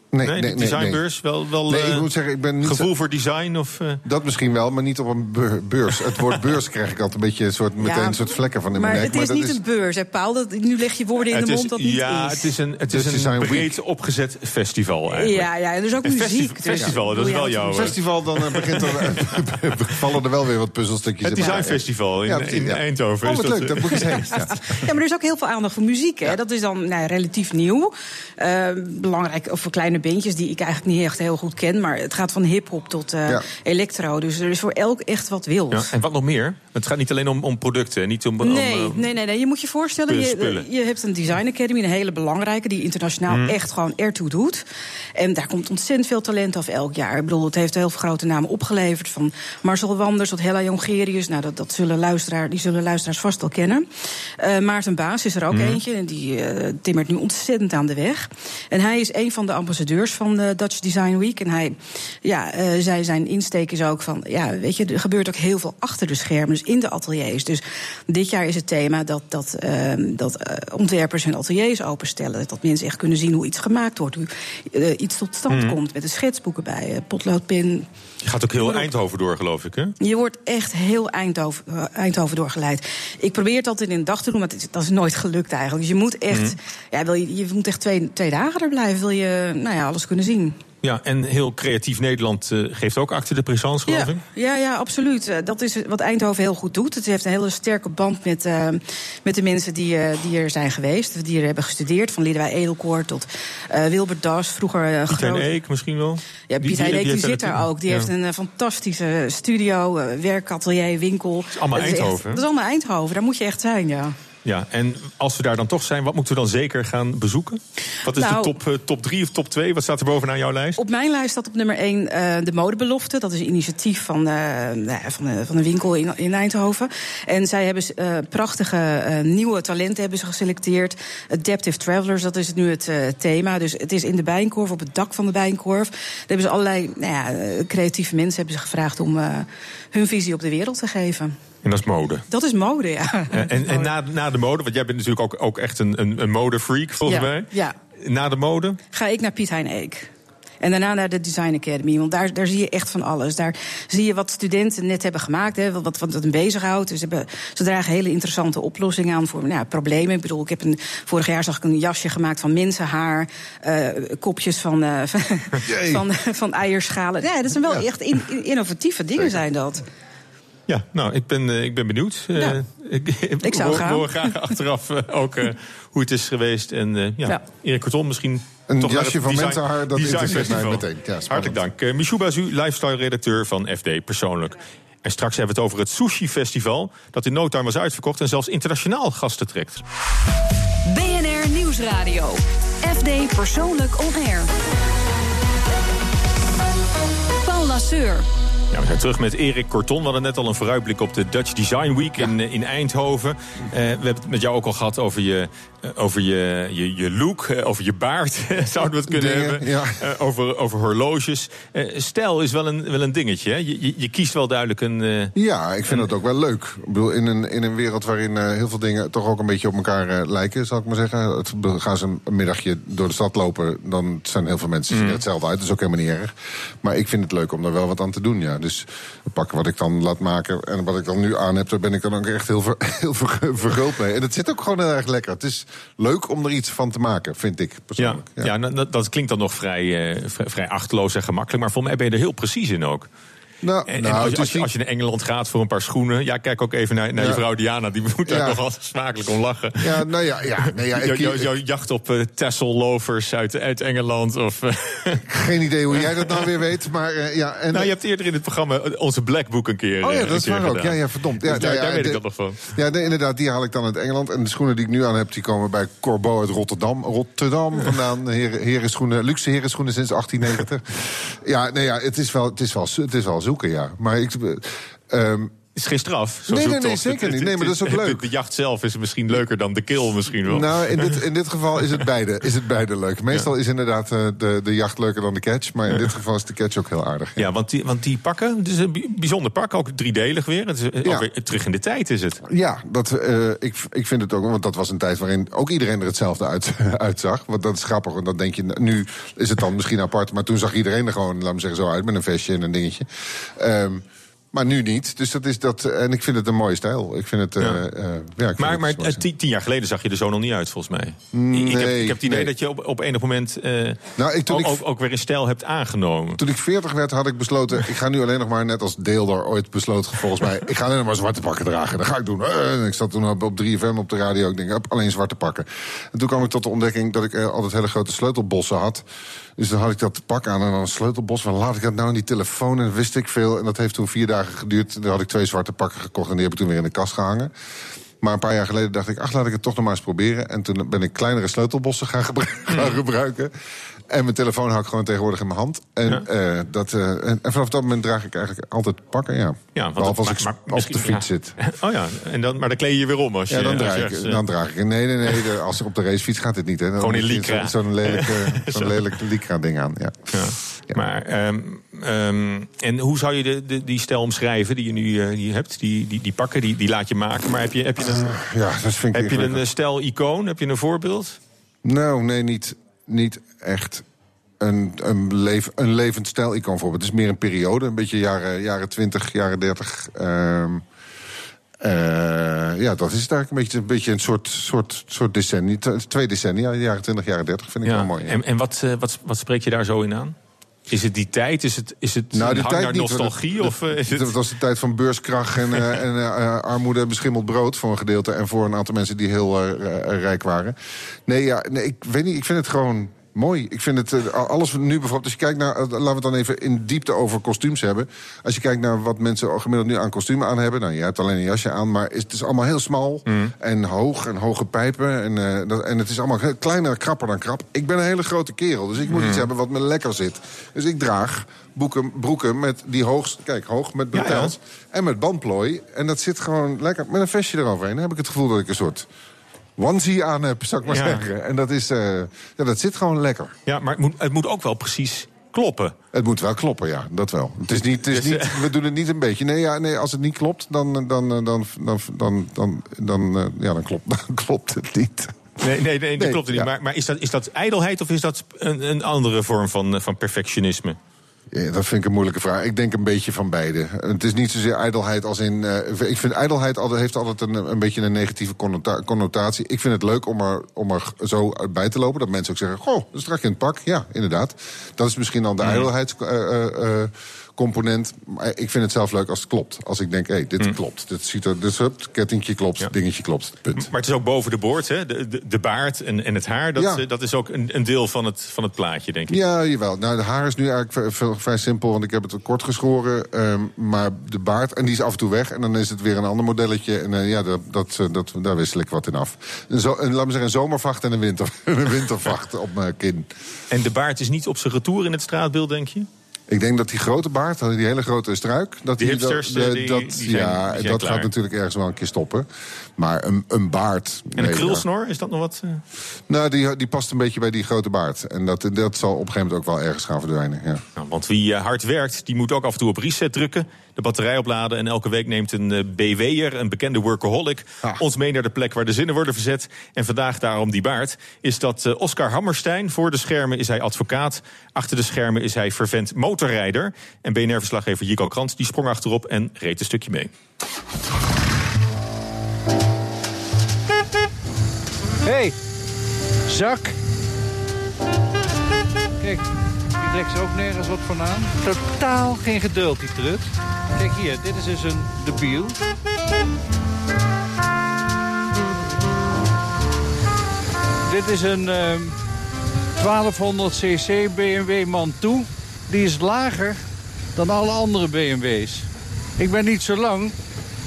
Nee, Nee, nee, de nee, nee. designbeurs? Wel, wel Nee, eh, ik moet zeggen, ik ben niet gevoel zo- voor design? Of, eh, Dat misschien wel, maar niet op een beur- beurs. Het woord beurs krijg ik altijd een beetje een soort, meteen Ja, een soort vlekken van in Maar mijn nek. het is dat niet een beurs, hè, Paul. Dat, nu leg je woorden in het de is, mond dat niet ja, is. het is een, het Dus is een breed Week. opgezet festival eigenlijk. Ja, ja, en er is ook Een muziek. festi- dus- festival, dat is wel jouw, het- eh, festival, dan eh, begint er, vallen er wel weer wat puzzelstukjes Het in. designfestival in, Ja, in ja. Eindhoven. Oh, is wat dat, leuk, eh, daar moet je eens heen. Ja. Ja, maar er is ook heel veel aandacht voor muziek. Hè? Dat is dan nou, relatief nieuw. Eh, belangrijk voor kleine bandjes die ik eigenlijk niet echt heel goed ken. Maar het gaat van hip-hop tot eh, Ja. electro. Dus er is voor elk echt wat wils. ja, en wat nog meer? Het gaat niet alleen om, om producten, niet om... om, Nee, eh, nee, nee, nee. Je moet je voorstellen, je, je hebt een design academy, een hele belangrijke, die internationaal Mhm. echt gewoon ertoe doet. En daar komt ontzettend veel talent af elk jaar. Ik bedoel, het heeft heel veel grote namen opgeleverd. Van Marcel Wanders tot Hella Jongerius. Nou, dat, dat zullen luisteraar, die zullen luisteraars vast wel kennen. Eh, Maarten Baas is er ook Mhm. eentje. En die timmert nu ontzettend aan de weg. En hij is een van de ambassadeurs van de Dutch Design Week. En hij, ja, eh, zij, zijn insteek is ook van, ja, weet je, er gebeurt ook heel veel achter de schermen. Dus in de ateliers. Dus dit jaar is het thema dat, dat, ehm, dat eh, ontwerpers hun ateliers openstellen. Dat mensen echt kunnen zien hoe iets gemaakt wordt. Hoe eh, iets tot stand Mhm. komt met de schetsboeken bij, potloodpin. Je gaat ook heel Eindhoven door, geloof ik, hè? Je wordt echt heel Eindhoven, eh, Eindhoven doorgeleid. Ik probeer het altijd in een dag te doen, maar is, dat is nooit gelukt eigenlijk. Dus je moet echt, Mhm. ja, wil je, je moet echt twee, twee dagen er blijven. Wil je nou ja, alles kunnen zien. Ja, en heel creatief Nederland eh, geeft ook acte de présence, geloof ja, ik. Ja, ja, absoluut. Eh, Dat is wat Eindhoven heel goed doet. Het heeft een hele sterke band met, eh, met de mensen die, die er zijn geweest. Die er hebben gestudeerd. Van Liedewij Edelkoort tot eh, Wilbert Das. Vroeger uh, Piet Eek misschien wel? Ja, Piet Eek die zit daar ook. Die ja. heeft een fantastische studio, werkatelier, winkel. is allemaal Eindhoven, dat is allemaal Eindhoven. Daar moet je echt zijn, ja. Ja, en als we daar dan toch zijn, wat moeten we dan zeker gaan bezoeken? Wat is Nou- de top, eh, top drie of top 2? Wat staat er bovenaan jouw lijst? Op mijn lijst staat op nummer 1 de modebelofte. Dat is een initiatief van, eh, nou ja, van, de, van een winkel in, in Eindhoven. En zij hebben eh, prachtige eh, nieuwe talenten hebben ze geselecteerd. Adaptive Travelers, dat is nu het eh, thema. Dus het is in de Bijenkorf, op het dak van de Bijenkorf. Daar hebben ze allerlei nou ja, eh, creatieve mensen hebben ze gevraagd om eh, hun visie op de wereld te geven. En dat is mode. Dat is mode, ja. Eh, en en na, na de mode, want jij bent natuurlijk ook, ook echt een, een, een modefreak, volgens Ja, mij. ja. Na de mode? ga ik naar Piet Hein Eek. En daarna naar de Design Academy. Want daar, daar zie je echt van alles. Daar zie je wat studenten net hebben gemaakt. Hè, wat, wat hen bezighoudt. Dus ze, hebben, ze dragen hele interessante oplossingen aan voor nou, ja, problemen. Ik bedoel, ik heb een, vorig jaar zag ik een jasje gemaakt van mensenhaar. eh, kopjes van, eh, van, van, van eierschalen. Ja, dat zijn wel Ja. echt in- in- innovatieve dingen zijn dat. Ja, nou, ik ben, eh, ik ben benieuwd. Eh, ik, Ik zou hoor- gaan. hoor graag achteraf eh, ook eh, hoe het is geweest. En eh, ja, Ja. Erik Kortom misschien... Een toch jasje van design- mensenhaar, dat interesseert mij meteen. Ja. Hartelijk dank. Eh, Michou Bazu, lifestyle-redacteur van FD Persoonlijk. En straks hebben we het over het Sushi Festival... dat in no time was uitverkocht en zelfs internationaal gasten trekt. BNR Nieuwsradio. FD Persoonlijk On Air. Paul Lasseur. Ja, we zijn terug met Erik Korton. We hadden net al een vooruitblik op de Dutch Design Week in, eh, in Eindhoven. Eh, we hebben het met jou ook al gehad over je, eh, over je, je, je look, over je baard. Zouden we het kunnen Dingen, hebben. ja. Over, over horloges. Stijl is wel een, wel een dingetje. Hè? Je, je, je kiest wel duidelijk een... Ja, ik vind het ook wel leuk. Ik bedoel, in een, in een wereld waarin heel veel dingen toch ook een beetje op elkaar lijken, zal ik maar zeggen. Het, gaan ze een middagje door de stad lopen, dan zijn heel veel mensen Mm. hetzelfde uit. Dat is ook helemaal niet erg. Maar ik vind het leuk om daar wel wat aan te doen, ja. Dus het pakken wat ik dan laat maken en wat ik dan nu aan heb, daar ben ik dan ook echt heel, ver, heel ver- verguld mee. En het zit ook gewoon heel erg lekker. Het is leuk om er iets van te maken, vind ik ja, persoonlijk. ja. nou, dat, dat klinkt dan nog vrij, eh, vrij, vrij achteloos en gemakkelijk. Maar voor mij ben je er heel precies in ook. Nou, En, en nou, als, als, je, niet- als je naar Engeland gaat voor een paar schoenen... ja, kijk ook even naar, naar je vrouw Diana. Die moet daar Ja. nogal smakelijk om lachen. Ja, nou ja, ja, ja ik, Jouw jou, jou jacht op uh, Tessel lovers uit, uit Engeland. Of, eh, Geen idee hoe jij dat nou weer weet, maar eh, ja. En, nou, je hebt eerder in het programma onze Black Book een keer Oh ja, dat is waar ook. Ja, ja, verdomd. Ja, Dus daar, nou ja, daar weet de- ik dat nog van. Ja, nee, inderdaad, die haal ik dan uit Engeland. En de schoenen die ik nu aan heb, die komen bij Corbeau uit Rotterdam. Rotterdam vandaan, heren, herenschoenen, luxe herenschoenen sinds 1890. ja, nee, ja, het is wel, het is wel, het is wel zoeken, ja. Maar ik... Het is geen straf. zo'n Nee, nee, nee, zeker niet. Nee, maar dat is ook leuk. De, jacht zelf is misschien leuker dan de kill misschien wel. nou, in dit, in dit geval is het beide, is het beide leuk. Meestal is inderdaad eh, de, de jacht leuker dan de catch. Maar in dit geval is de catch ook heel aardig. Ja, want die, want die pakken, het is een bi- bijzonder pak, ook driedelig weer. Het is eh, ook weer terug in de tijd is het. Ja, dat, eh, ik, ik vind het ook, want dat was een tijd waarin ook iedereen er hetzelfde uit, uitzag. Want dat is grappig, want dan denk je, nu is het dan misschien apart, maar toen zag iedereen er gewoon, laat me zeggen, zo uit met een vestje en een dingetje. Ehm, maar nu niet. Dus dat is dat. En ik vind het een mooie stijl. Ik vind het. eh, Ja. eh, ja, ik vind Maar, het maar eh, tien, tien jaar geleden zag je er zo nog niet uit, volgens mij. Nee, ik, heb, ik heb het idee nee. dat je op, op enig moment eh, Nou, ik- toen ook, ik- ook, weer in stijl hebt aangenomen. Toen ik 40 werd, had ik besloten. Ik ga nu alleen nog maar, net als Deelder ooit besloot, volgens mij. Ik ga alleen nog maar zwarte pakken dragen. Dat ga ik doen. Eh, En ik zat toen op, op 3FM op de radio. Ik denk, alleen zwarte pakken. En toen kwam ik tot de ontdekking dat ik eh, altijd hele grote sleutelbossen had. Dus dan had ik dat pak aan en dan een sleutelbos. Van laat ik dat nou in die telefoon? En dat wist ik veel. En dat heeft toen vier dagen geduurd. Toen had ik twee zwarte pakken gekocht en die heb ik toen weer in de kast gehangen. Maar een paar jaar geleden dacht ik, ach, laat ik het toch nog maar eens proberen. En toen ben ik kleinere sleutelbossen gaan, gebru- gaan gebruiken. En mijn telefoon hou ik gewoon tegenwoordig in mijn hand. En, Ja. eh, dat, eh, en, en vanaf dat moment draag ik eigenlijk altijd pakken, ja. Ja, Behalve als maar- ik op de fiets ja. zit. Oh ja, en dan, maar dan kleed je je weer om als je... Ja, dan draag, ik, eh, dan draag ik. Nee, nee, nee. de- als ik op de racefiets gaat dit niet. Hè. Dan Gewoon in lycra. zo- Zo'n lelijk, Zo. zo'n lelijk lycra ding aan, ja. Ja. Maar, ehm, ehm, en hoe zou je de, de, die stijl omschrijven die je nu die hebt? Die, die, die pakken, die, die laat je maken. Maar heb je, heb je een, Ja, dat vind ik heb je een stijl-icoon? Heb je een voorbeeld? Nou, nee, niet, niet echt een, een, leef, een levend stijl-icoon voor. Het is meer een periode, een beetje jaren, jaren 20, jaren 30. ehm, eh, ja, dat is het eigenlijk een beetje een, beetje een soort, soort, soort decennia. Twee decennia, jaren 20, jaren 30, vind ik wel mooi. ja. En, en wat, eh, wat, wat spreek je daar zo in aan? Is het die tijd? Is het, is het Nou, hang naar nostalgie? want of eh, is het... Was de tijd van beurskracht en, eh, en eh, armoede en beschimmeld brood voor een gedeelte. En voor een aantal mensen die heel rijk waren. Nee, ja, nee, ik weet niet. Ik vind het gewoon mooi. Ik vind het eh, alles nu bijvoorbeeld. Als je kijkt naar. eh, laten we het dan even in diepte over kostuums hebben. Als je kijkt naar wat mensen gemiddeld nu aan kostuum aan hebben. Nou, je hebt alleen een jasje aan. Maar het is allemaal heel smal en hoog en hoge pijpen. En, eh, dat, en het is allemaal kleiner, krapper dan krap. Ik ben een hele grote kerel. Dus ik moet iets hebben wat me lekker zit. Dus ik draag boeken, broeken met die hoog, kijk, hoog met Ja, ja. bretels en met bandplooi. En dat zit gewoon lekker met een vestje eroverheen. Dan heb ik het gevoel dat ik een soort onesie aan heb, maar zeggen. En dat, is, eh, ja, dat zit gewoon lekker. Ja, maar het moet, het moet ook wel precies kloppen. Het moet wel kloppen, ja, dat wel. Het is niet, is dus, niet, eh, we doen het niet een beetje. Nee, ja, nee als het niet klopt, dan, eh, dan, dan, dan, dan, dan, dan ja, dan, klopt, dan klopt het niet. Nee, nee, nee, dat klopt niet. Maar, maar is, dat, is dat ijdelheid of is dat een, een andere vorm van, van perfectionisme? Ja, dat vind ik een moeilijke vraag. Ik denk een beetje van beide. Het is niet zozeer ijdelheid als in... eh, ik vind ijdelheid altijd, heeft altijd een, een beetje een negatieve connota- connotatie. Ik vind het leuk om er, om er zo bij te lopen. Dat mensen ook zeggen, goh, strak in het pak. Ja, inderdaad. Dat is misschien dan de ijdelheidscomponent. maar ik vind het zelf leuk als het klopt. Als ik denk, hé, hey, dit klopt. Dit ziet er, dus hup, kettingje klopt, Ja. dingetje klopt. Punt. Maar het is ook boven de boord, hè? De, de, de baard en, en het haar, dat, Ja. eh, dat is ook een, een deel van het, van het plaatje, denk ik. Ja, jawel. Nou, de haar is nu eigenlijk vrij, vrij- simpel, want ik heb het kort geschoren. ehm, maar de baard, en die is af en toe weg. En dan is het weer een ander modelletje. En eh, ja, dat, dat, eh, dat, daar wissel ik wat in af. Een, zo, een, laat me zeggen, een zomervacht en een, winter, een wintervacht op mijn kin. En de baard is niet op zijn retour in het straatbeeld, denk je? Ik denk dat die grote baard, die hele grote struik... Dat Die dat- hipsters, dat, die- dat- die zijn- ja, zijn dat klaar. gaat natuurlijk ergens wel een keer stoppen. Maar een, een baard... En een nee, ja. krulsnor, is dat nog wat? eh? Nou, die, die past een beetje bij die grote baard. En dat, dat zal op een gegeven moment ook wel ergens gaan verdwijnen. Ja. Nou, want wie eh, hard werkt, die moet ook af en toe op reset drukken. De batterij opladen. En elke week neemt een eh, BW'er, een bekende workaholic... Ah. ons mee naar de plek waar de zinnen worden verzet. En vandaag daarom die baard. Is dat eh, Oscar Hammerstein. Voor de schermen is hij advocaat. Achter de schermen is hij vervent motorrijder. En BNR-verslaggever Jico Krant die sprong achterop en reed een stukje mee. hey, zak. Kijk, die trekt ze ook nergens wat van aan. Totaal geen geduld, die trut. Kijk hier, dit is dus een debiel. Dit is een ehm 1200cc BMW Mantou. Die is lager dan alle andere BMW's. Ik ben niet zo lang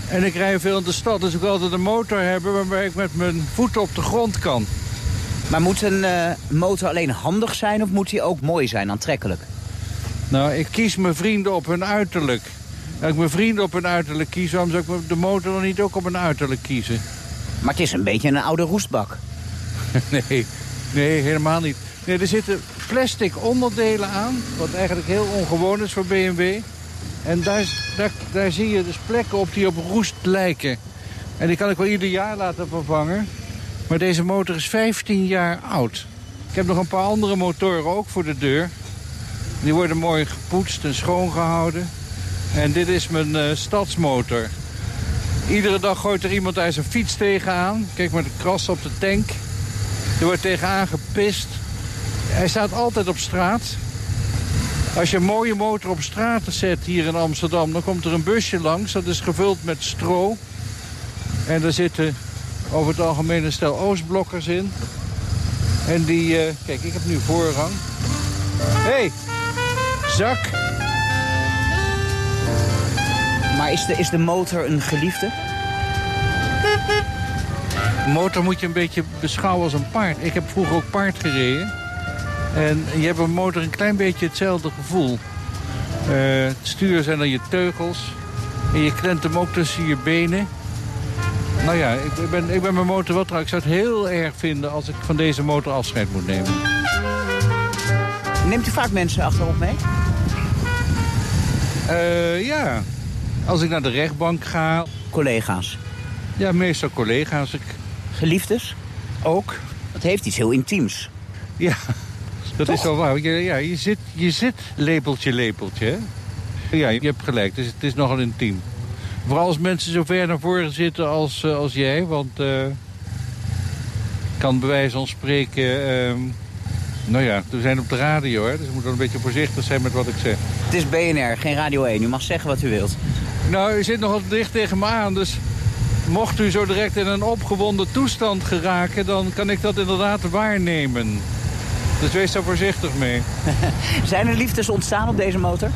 en ik rij veel in de stad. Dus ik wil altijd een motor hebben waarbij ik met mijn voeten op de grond kan. Maar moet een eh, motor alleen handig zijn of moet hij ook mooi zijn, aantrekkelijk? Nou, ik kies mijn vrienden op hun uiterlijk. Als ik mijn vrienden op hun uiterlijk kies, waarom zou ik de motor dan niet ook op hun uiterlijk kiezen? Maar het is een beetje een oude roestbak. Nee, nee, helemaal niet. Nee, er zitten plastic onderdelen aan, wat eigenlijk heel ongewoon is voor BMW. En daar, daar, daar zie je dus plekken op die op roest lijken. En die kan ik wel ieder jaar laten vervangen. Maar deze motor is 15 jaar oud. Ik heb nog een paar andere motoren ook voor de deur. Die worden mooi gepoetst en schoongehouden. En dit is mijn eh, stadsmotor. Iedere dag gooit er iemand daar zijn fiets tegenaan. Kijk maar de kras op de tank. Er wordt tegenaan gepist. Hij staat altijd op straat. Als je een mooie motor op straat zet hier in Amsterdam... dan komt er een busje langs. Dat is gevuld met stro. En daar zitten over het algemeen een stel Oostblokkers in. En die... eh, kijk, ik heb nu voorrang. Hé, hey, zak. Maar is de, is de motor een geliefde? Een motor moet je een beetje beschouwen als een paard. Ik heb vroeger ook paard gereden. En je hebt een motor een klein beetje hetzelfde gevoel. Eh, het stuur zijn dan je teugels. En je klemt hem ook tussen je benen. Nou ja, ik, ben, ik ben mijn motor wel trouw. Ik zou het heel erg vinden als ik van deze motor afscheid moet nemen. Neemt u vaak mensen achterop mee? Eh, ja, als ik naar de rechtbank ga. Collega's. Ja, meestal collega's. Ik Geliefdes? ook. Dat heeft iets heel intiems. Ja, dat is wel waar. Je, ja, je zit, je zit lepeltje, lepeltje. Ja, je hebt gelijk. Dus het is nogal intiem. Vooral als mensen zo ver naar voren zitten als, eh, als jij. Want eh kan bij wijze van spreken... ehm, Nou ja, we zijn op de radio, hè, dus ik moet wel een beetje voorzichtig zijn met wat ik zeg. Het is BNR, geen Radio 1. U mag zeggen wat u wilt. Nou, u zit nogal dicht tegen me aan, dus mocht u zo direct in een opgewonden toestand geraken... dan kan ik dat inderdaad waarnemen. Dus wees daar voorzichtig mee. zijn er liefdes ontstaan op deze motor?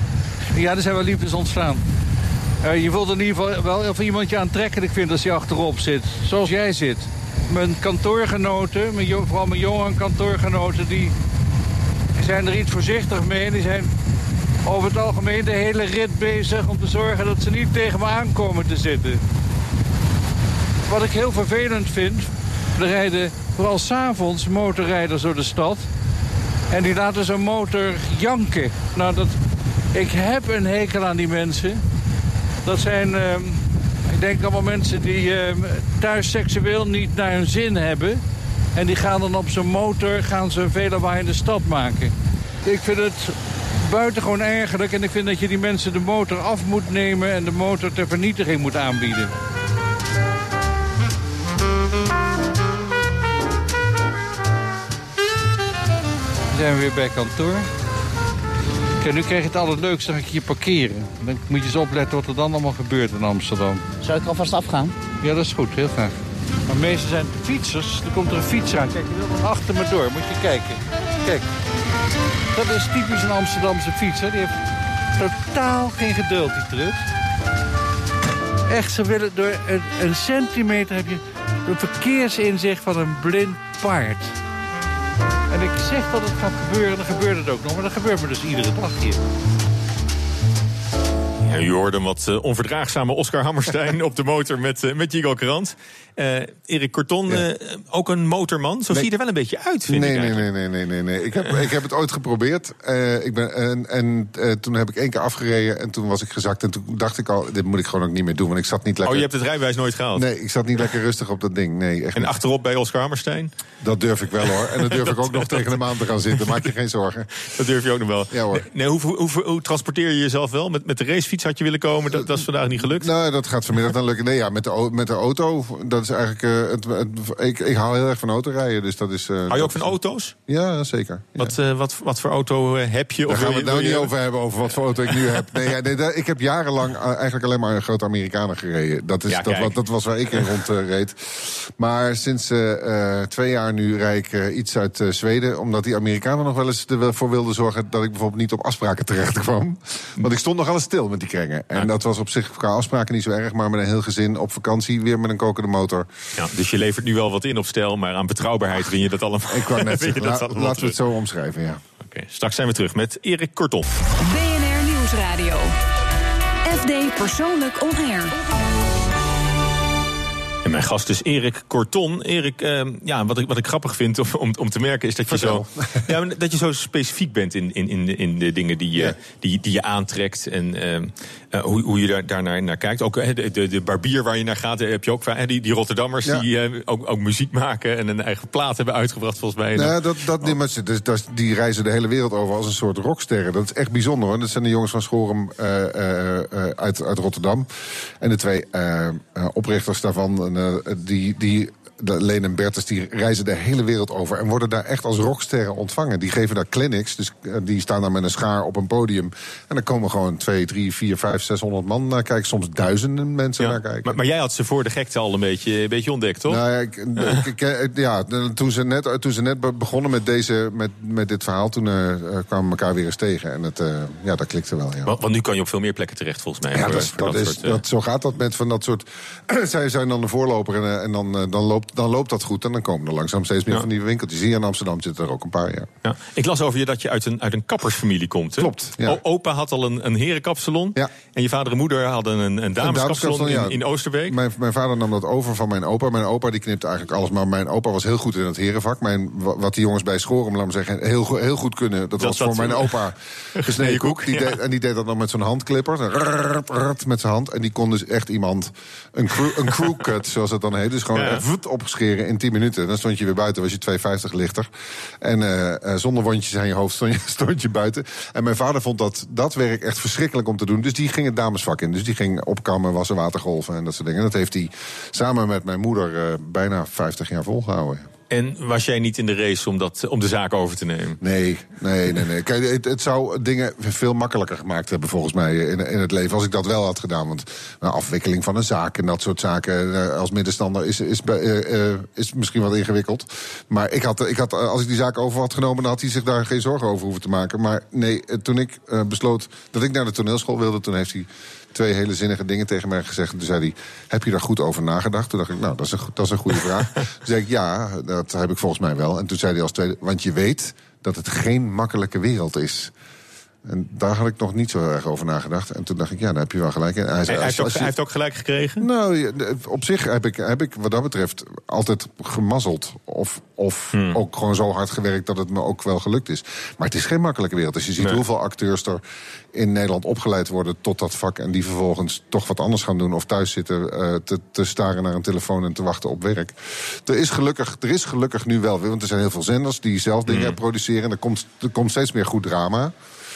Ja, er zijn wel liefdes ontstaan. Uh, je voelt in ieder geval wel of iemand je aantrekkelijk vindt als je achterop zit. Zoals jij zit. Mijn kantoorgenoten, mijn, vooral mijn jonge kantoorgenoten... die zijn er iets voorzichtig mee. Die zijn over het algemeen de hele rit bezig om te zorgen dat ze niet tegen me aankomen te zitten. Wat ik heel vervelend vind, er rijden vooral s'avonds motorrijders door de stad. En die laten zo'n motor janken. Nou, dat, ik heb een hekel aan die mensen. Dat zijn, uh, ik denk allemaal mensen die uh, thuis seksueel niet naar hun zin hebben. En die gaan dan op zo'n motor gaan ze een vele in de stad maken. Ik vind het buitengewoon ergerlijk. En ik vind dat je die mensen de motor af moet nemen... en de motor ter vernietiging moet aanbieden. Dan zijn we weer bij kantoor. Kijk, nu krijg je het allerleukste, dan ga ik je parkeren. Dan moet je eens opletten wat er dan allemaal gebeurt in Amsterdam. Zou ik alvast afgaan? Ja, dat is goed, heel graag. Maar meestal zijn fietsers. Er komt er een fietser aan. Kijk, achter me door. Moet je kijken. Kijk. Dat is typisch een Amsterdamse fietser. Die heeft totaal geen geduld, die terug. Echt, ze willen door een, een centimeter heb je een verkeersinzicht van een blind paard. En ik zeg dat het gaat gebeuren, dan gebeurt het ook nog. Maar dat gebeurt me dus iedere dag hier. Ja, u hoorde een wat uh, onverdraagzame Oscar Hammerstein op de motor met, uh, met Jigo Krant. Uh, Erik Korton, ja. ook een motorman. Zo nee. zie je er wel een beetje uit, vind nee, ik nee, nee, nee, nee, nee, nee. Ik heb, ik heb het ooit geprobeerd. ik ben, en en toen heb ik één keer afgereden en toen was ik gezakt. En toen dacht ik al, dit moet ik gewoon ook niet meer doen. Want ik zat niet lekker... Oh, je hebt het rijbewijs nooit gehaald? Nee, ik zat niet lekker rustig op dat ding. Nee, echt en niet. achterop bij Oscar Hammerstein? Dat durf ik wel hoor. En dan durf ik ook nog tegen hem aan te gaan zitten. Maak je geen zorgen. Dat durf je ook nog wel. Ja hoor. Nee, hoe, hoe, hoe, hoe transporteer je jezelf wel? Met, met de racefiets had je willen komen? Dat, dat is vandaag niet gelukt? Nou, dat gaat vanmiddag dan lukken. Nee, ja, met de, met de auto. Dat is eigenlijk. Uh, het, het, ik, ik hou heel erg van autorijden. Dus dat is. Uh, hou je ook van auto's? Ja, zeker. Ja. Wat, uh, wat, wat voor auto heb je? Daar of gaan we het nou je... niet over hebben, over wat voor auto ik nu heb. Nee, ja, nee, ik heb jarenlang eigenlijk alleen maar een grote Amerikanen gereden. Dat, is, ja, dat, dat, was waar ik in rond reed. Maar sinds twee jaar nu rijd ik iets uit Zweden. Omdat die Amerikanen nog wel eens ervoor wilden zorgen dat ik bijvoorbeeld niet op afspraken terecht kwam. Want ik stond nogal eens stil met die En ja. dat was op zich qua afspraken niet zo erg. Maar met een heel gezin op vakantie weer met een kokende motor. Ja, dus je levert nu wel wat in op stijl. Maar aan betrouwbaarheid win je dat allemaal. Ik wou net zeggen, la, laten we het zo omschrijven, ja. Oké, okay, straks zijn we terug met Erik Kortom. BNR Nieuwsradio. FD Persoonlijk On Air. En mijn gast is Erik Korton. Erik, uh, ja, wat ik, wat ik grappig vind om, om, om te merken is dat je, zo, ja, dat je zo specifiek bent in, in, in, de, in de dingen die je, ja. die, die je aantrekt. En uh, uh, hoe, hoe je daar, daarnaar naar kijkt. Ook de, de, de barbier waar je naar gaat, heb je ook die, die Rotterdammers ja. die ook, ook muziek maken en een eigen plaat hebben uitgebracht, volgens mij. Nou, dat, dat, oh. die, dus, dat, die reizen de hele wereld over als een soort rocksterren. Dat is echt bijzonder hoor. Dat zijn de jongens van Schorum uit, uit Rotterdam. En de twee oprichters daarvan. Uh, die, die Leen en Bertus die reizen de hele wereld over en worden daar echt als rocksterren ontvangen. Die geven daar clinics, dus die staan daar met een schaar op een podium. En dan komen gewoon 2, 3, 4, 5, 600 man naar kijken. Soms duizenden mensen ja, naar kijken. Maar, maar, jij had ze voor de gekte al een beetje, een beetje ontdekt, toch? Nou ja, ik. Ik, ja toen, ze net, toen ze net begonnen met, deze, met, met dit verhaal, toen uh, kwamen we elkaar weer eens tegen. En het, uh, ja, dat klikte wel. Ja. Want, want, nu kan je op veel meer plekken terecht, volgens mij. Ja, voor, dat, voor dat, dat is, soort, dat, zo gaat dat met van dat soort. zij zijn dan de voorloper en, en dan, dan, loopt, dan loopt dat goed. En dan komen er langzaam steeds meer ja. van die winkeltjes. Hier in Amsterdam zitten er ook een paar, ja. ja. Ik las over je dat je uit een, uit een kappersfamilie komt. Hè? Klopt, ja. Opa had al een, een herenkapsalon. En je vader en moeder hadden een, een dameskapsalon in, in Oosterbeek. Mijn, mijn vader nam dat over van mijn opa. Mijn opa die knipte eigenlijk alles. Maar mijn opa was heel goed in het herenvak. Mijn, wat die jongens bij Schorum, laat zeggen, heel, heel goed kunnen. Dat, dat was voor mijn opa gesneden koek. Die deed, en die deed dat dan met zo'n handklipper. Met zijn hand. En die kon dus echt iemand een crew, een crew cut, zoals het dan heet. Dus gewoon ja. Voet opscheren in 10 minuten. Dan stond je weer buiten, was je 2,50 lichter. En uh, zonder wondjes aan je hoofd stond je, stond je buiten. En mijn vader vond dat, dat werk echt verschrikkelijk om te doen. Dus die ging het damesvak in. Dus die ging opkammen, wassen, watergolven en dat soort dingen. En dat heeft hij samen met mijn moeder uh, bijna 50 jaar volgehouden. En was jij niet in de race om, dat, om de zaak over te nemen? Nee, nee, nee. nee. Kijk, het, zou dingen veel makkelijker gemaakt hebben, volgens mij, in, in het leven. Als ik dat wel had gedaan. Want nou, afwikkeling van een zaak en dat soort zaken eh, als middenstander is, is, eh, eh, is misschien wat ingewikkeld. Maar ik had, ik had, als ik die zaak over had genomen, dan had hij zich daar geen zorgen over hoeven te maken. Maar nee, toen ik besloot dat ik naar de toneelschool wilde, toen heeft hij twee hele zinnige dingen tegen mij gezegd. Toen zei hij, heb je daar goed over nagedacht? Toen dacht ik, nou, dat is een, dat is een goede vraag. toen zei ik, ja, dat heb ik volgens mij wel. En toen zei hij als tweede, want je weet dat het geen makkelijke wereld is. En daar had ik nog niet zo erg over nagedacht. En toen dacht ik, ja, daar heb je wel gelijk. in. Hij, hij heeft ook, als je- hij heeft ook gelijk gekregen? nou, op zich heb ik, heb ik wat dat betreft altijd gemazzeld. Of, of Hmm. ook gewoon zo hard gewerkt dat het me ook wel gelukt is. Maar het is geen makkelijke wereld. Als je ziet Nee. hoeveel acteurs er in Nederland opgeleid worden tot dat vak... en die vervolgens toch wat anders gaan doen... of thuis zitten eh, te, te staren naar een telefoon en te wachten op werk. Er is gelukkig, er is gelukkig nu wel weer... want er zijn heel veel zenders die zelf dingen Hmm. produceren... en er komt, er komt steeds meer goed drama...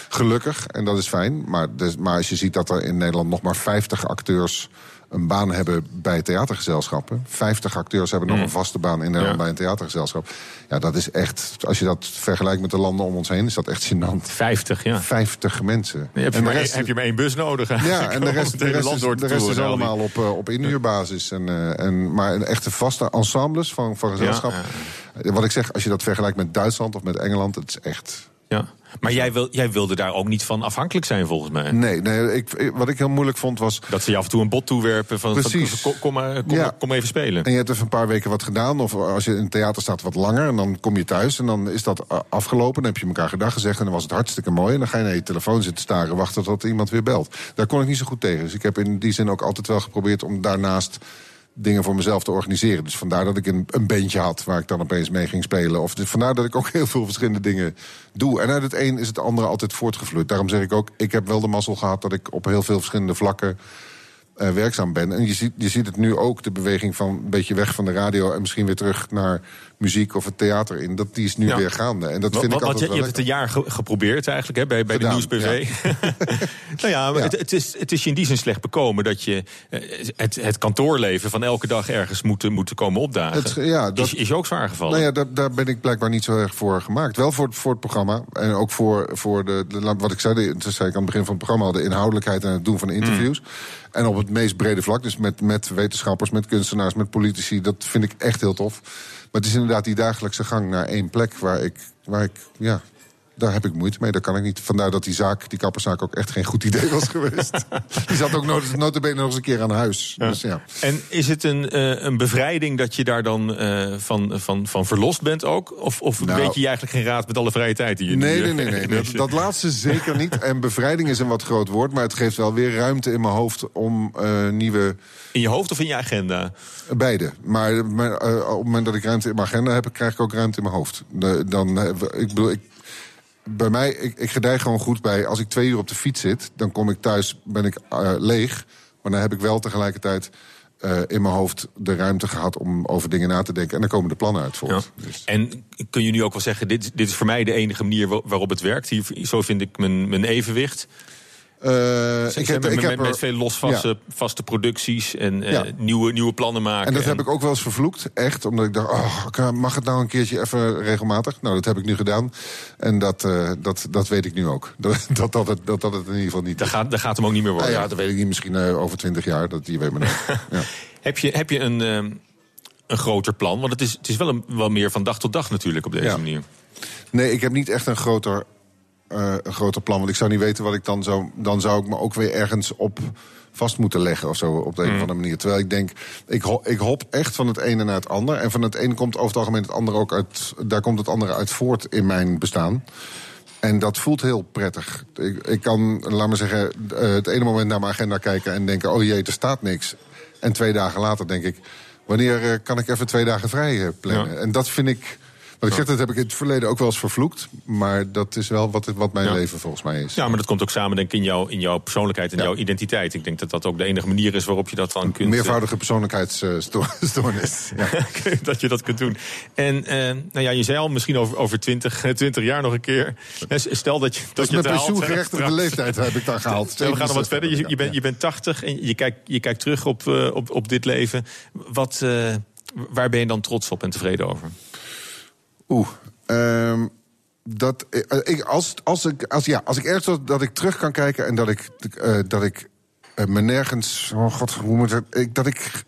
Gelukkig, en dat is fijn. Maar, dus, maar als je ziet dat er in Nederland nog maar 50 acteurs een baan hebben bij theatergezelschappen. 50 acteurs hebben nog een vaste baan in Nederland Ja. bij een theatergezelschap. Ja, dat is echt, als je dat vergelijkt met de landen om ons heen, is dat echt gênant. 50, ja. 50 mensen. Je hebt, je En de rest- heb je maar één bus nodig ja, en de rest, de rest, is, de rest is allemaal op, eh, op inhuurbasis. En, eh, en, maar een echte vaste ensembles van, van gezelschap. Wat ik zeg, als je dat vergelijkt met Duitsland of met Engeland, het is echt Ja. Maar jij, wil, jij wilde daar ook niet van afhankelijk zijn, volgens mij. Nee, nee ik, wat ik heel moeilijk vond was... Dat ze je af en toe een bot toewerpen van, Precies. kom, kom, maar- kom, Ja. kom even spelen. En je hebt even een paar weken wat gedaan. Of als je in het theater staat wat langer. En dan kom je thuis en dan is dat eh, afgelopen. Dan heb je elkaar gedag gezegd en dan was het hartstikke mooi. En dan ga je naar je telefoon zitten staren, wachten tot iemand weer belt. Daar kon ik niet zo goed tegen. Dus ik heb in die zin ook altijd wel geprobeerd om daarnaast dingen voor mezelf te organiseren. Dus vandaar dat ik een, een bandje had waar ik dan opeens mee ging spelen. Of dus vandaar dat ik ook heel veel verschillende dingen doe. En uit het een is het andere altijd voortgevloeid. Daarom zeg ik ook, ik heb wel de mazzel gehad dat ik op heel veel verschillende vlakken eh, werkzaam ben. En je ziet, je ziet het nu ook, de beweging van een beetje weg van de radio... en misschien weer terug naar muziek of het theater in. Dat, die is nu Ja. weer gaande. En dat vind ik altijd je, je hebt het een jaar ge- geprobeerd eigenlijk hè, bij, bij de Nieuwsbv. nou ja, maar Ja. Het, het, is, het is je in die zin slecht bekomen dat je eh, het, het kantoorleven van elke dag ergens moet, moet komen opdagen. Het- ja, dat- is, is je ook zwaar gevallen? Nou ja, daar, daar ben ik blijkbaar niet zo erg voor gemaakt. Wel voor, het- voor het programma. En ook voor, voor de, de- wat ik zei, de, zei ik aan het begin van het programma... de inhoudelijkheid en het doen van interviews. En op het meest brede vlak, dus met, met wetenschappers, met kunstenaars... met politici, dat vind ik echt heel tof. Maar het is inderdaad die dagelijkse gang naar één plek... waar ik, waar ik ja, daar heb ik moeite mee. Daar kan ik niet. Vandaar dat die zaak, die kapperszaak, ook echt geen goed idee was geweest. die zat ook not- notabene nog eens een keer aan huis. Dus ja. En is het een, eh, een bevrijding dat je daar dan eh, van, van, van verlost bent ook? Of, of Nou. weet je eigenlijk geen raad met alle vrije tijd die je Nee, nu, nee, eh, nee. nee. ineens Dat, dat laatste zeker niet. En bevrijding is een wat groot woord, maar het geeft wel weer ruimte in mijn hoofd om eh, nieuwe. In je hoofd of in je agenda? Beide. Maar, maar eh, op het moment dat ik ruimte in mijn agenda heb, krijg ik ook ruimte in mijn hoofd. De- dan, eh, ik bedoel, ik, bij mij, ik, ik gedij gewoon goed bij. Als ik twee uur op de fiets zit, dan kom ik thuis, ben ik eh, leeg. Maar dan heb ik wel tegelijkertijd eh, in mijn hoofd de ruimte gehad om over dingen na te denken. En dan komen de plannen uit voort. Dus- En kun je nu ook wel zeggen, dit, dit is voor mij de enige manier wa- waarop het werkt. Hier, zo vind ik mijn, mijn evenwicht. Eh, ik heb, heb, ik met, heb met, met veel losvaste vaste producties en eh, nieuwe, nieuwe plannen maken. En dat heb ik ook wel eens vervloekt, echt. Omdat ik dacht, oh, kan- mag het nou een keertje even regelmatig? Nou, dat heb ik nu gedaan. En dat, eh, dat, dat weet ik nu ook. Dat dat, dat, het, dat, dat het in ieder geval niet... Dat gaat, dat gaat hem ook niet meer worden. Nou ja, dat weet ik niet. Misschien eh, over twintig jaar. Dat, je weet maar ja. Heb je, heb je een, ehm, een groter plan? Want het is, het is wel, een, wel meer van dag tot dag natuurlijk op deze manier. Nee, ik heb niet echt een groter, eh, een groter plan. Want ik zou niet weten wat ik dan zou... Dan zou ik me ook weer ergens op vast moeten leggen of zo op de een of andere manier. Terwijl ik denk, ik, ho- ik hop echt van het ene naar het ander. En van het ene komt over het algemeen het andere ook uit... Daar komt het andere uit voort in mijn bestaan. En dat voelt heel prettig. Ik, ik kan, laat maar zeggen, eh, het ene moment naar mijn agenda kijken en denken: oh jee, er staat niks. En twee dagen later denk ik: wanneer eh, kan ik even twee dagen vrij plannen? Ja. En dat vind ik. Wat ik zeg, dat heb ik in het verleden ook wel eens vervloekt. Maar dat is wel wat, wat mijn Ja. leven volgens mij is. Ja, maar dat komt ook samen denk ik in, jouw in jouw persoonlijkheid en Ja. jouw identiteit. Ik denk dat dat ook de enige manier is waarop je dat dan kunt... eh, Meervoudige persoonlijkheidsstoornis. ja. dat je dat kunt doen. En eh, nou ja, je zei al, misschien over, over 20, 20 jaar nog een keer. Stel dat je dat, je mijn hè, pensioengerechtigde leeftijd heb ik dan gehaald. Stel, we gaan nog wat 67 verder. Je, je, bent, je bent 80 en je kijkt, je kijkt terug op, eh, op, op dit leven. Wat, waar ben je dan trots op en tevreden over? Oeh. ehm, dat, eh, ik, als, als, ik, als, ja, als ik ergens dat, dat ik terug kan kijken en dat ik, eh, dat ik eh, me nergens. Oh god, hoe moet het? Ik, dat ik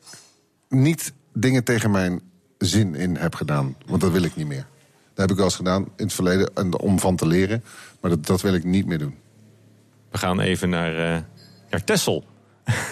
niet dingen tegen mijn zin in heb gedaan. Want dat wil ik niet meer. Dat heb ik wel eens gedaan in het verleden en om van te leren. Maar dat, dat wil ik niet meer doen. We gaan even naar, eh naar Texel.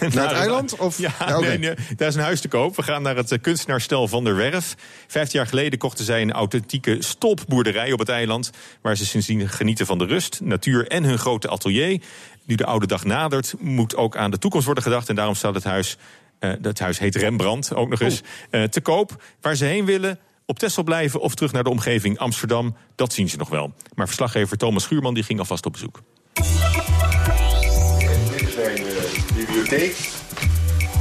Naar het eiland? Of? Ja, nee, nee, daar is een huis te koop. We gaan naar het eh, kunstenaarstel Van der Werf. Vijftien jaar geleden kochten zij een authentieke stolpboerderij op het eiland... waar ze sindsdien genieten van de rust, natuur en hun grote atelier. Nu de oude dag nadert, moet ook aan de toekomst worden gedacht... en daarom staat het huis, eh dat huis heet Rembrandt, ook nog eens, eh, te koop. Waar ze heen willen, op Texel blijven of terug naar de omgeving Amsterdam... dat zien ze nog wel. Maar verslaggever Thomas Schuurman die ging alvast op bezoek. Bibliotheek.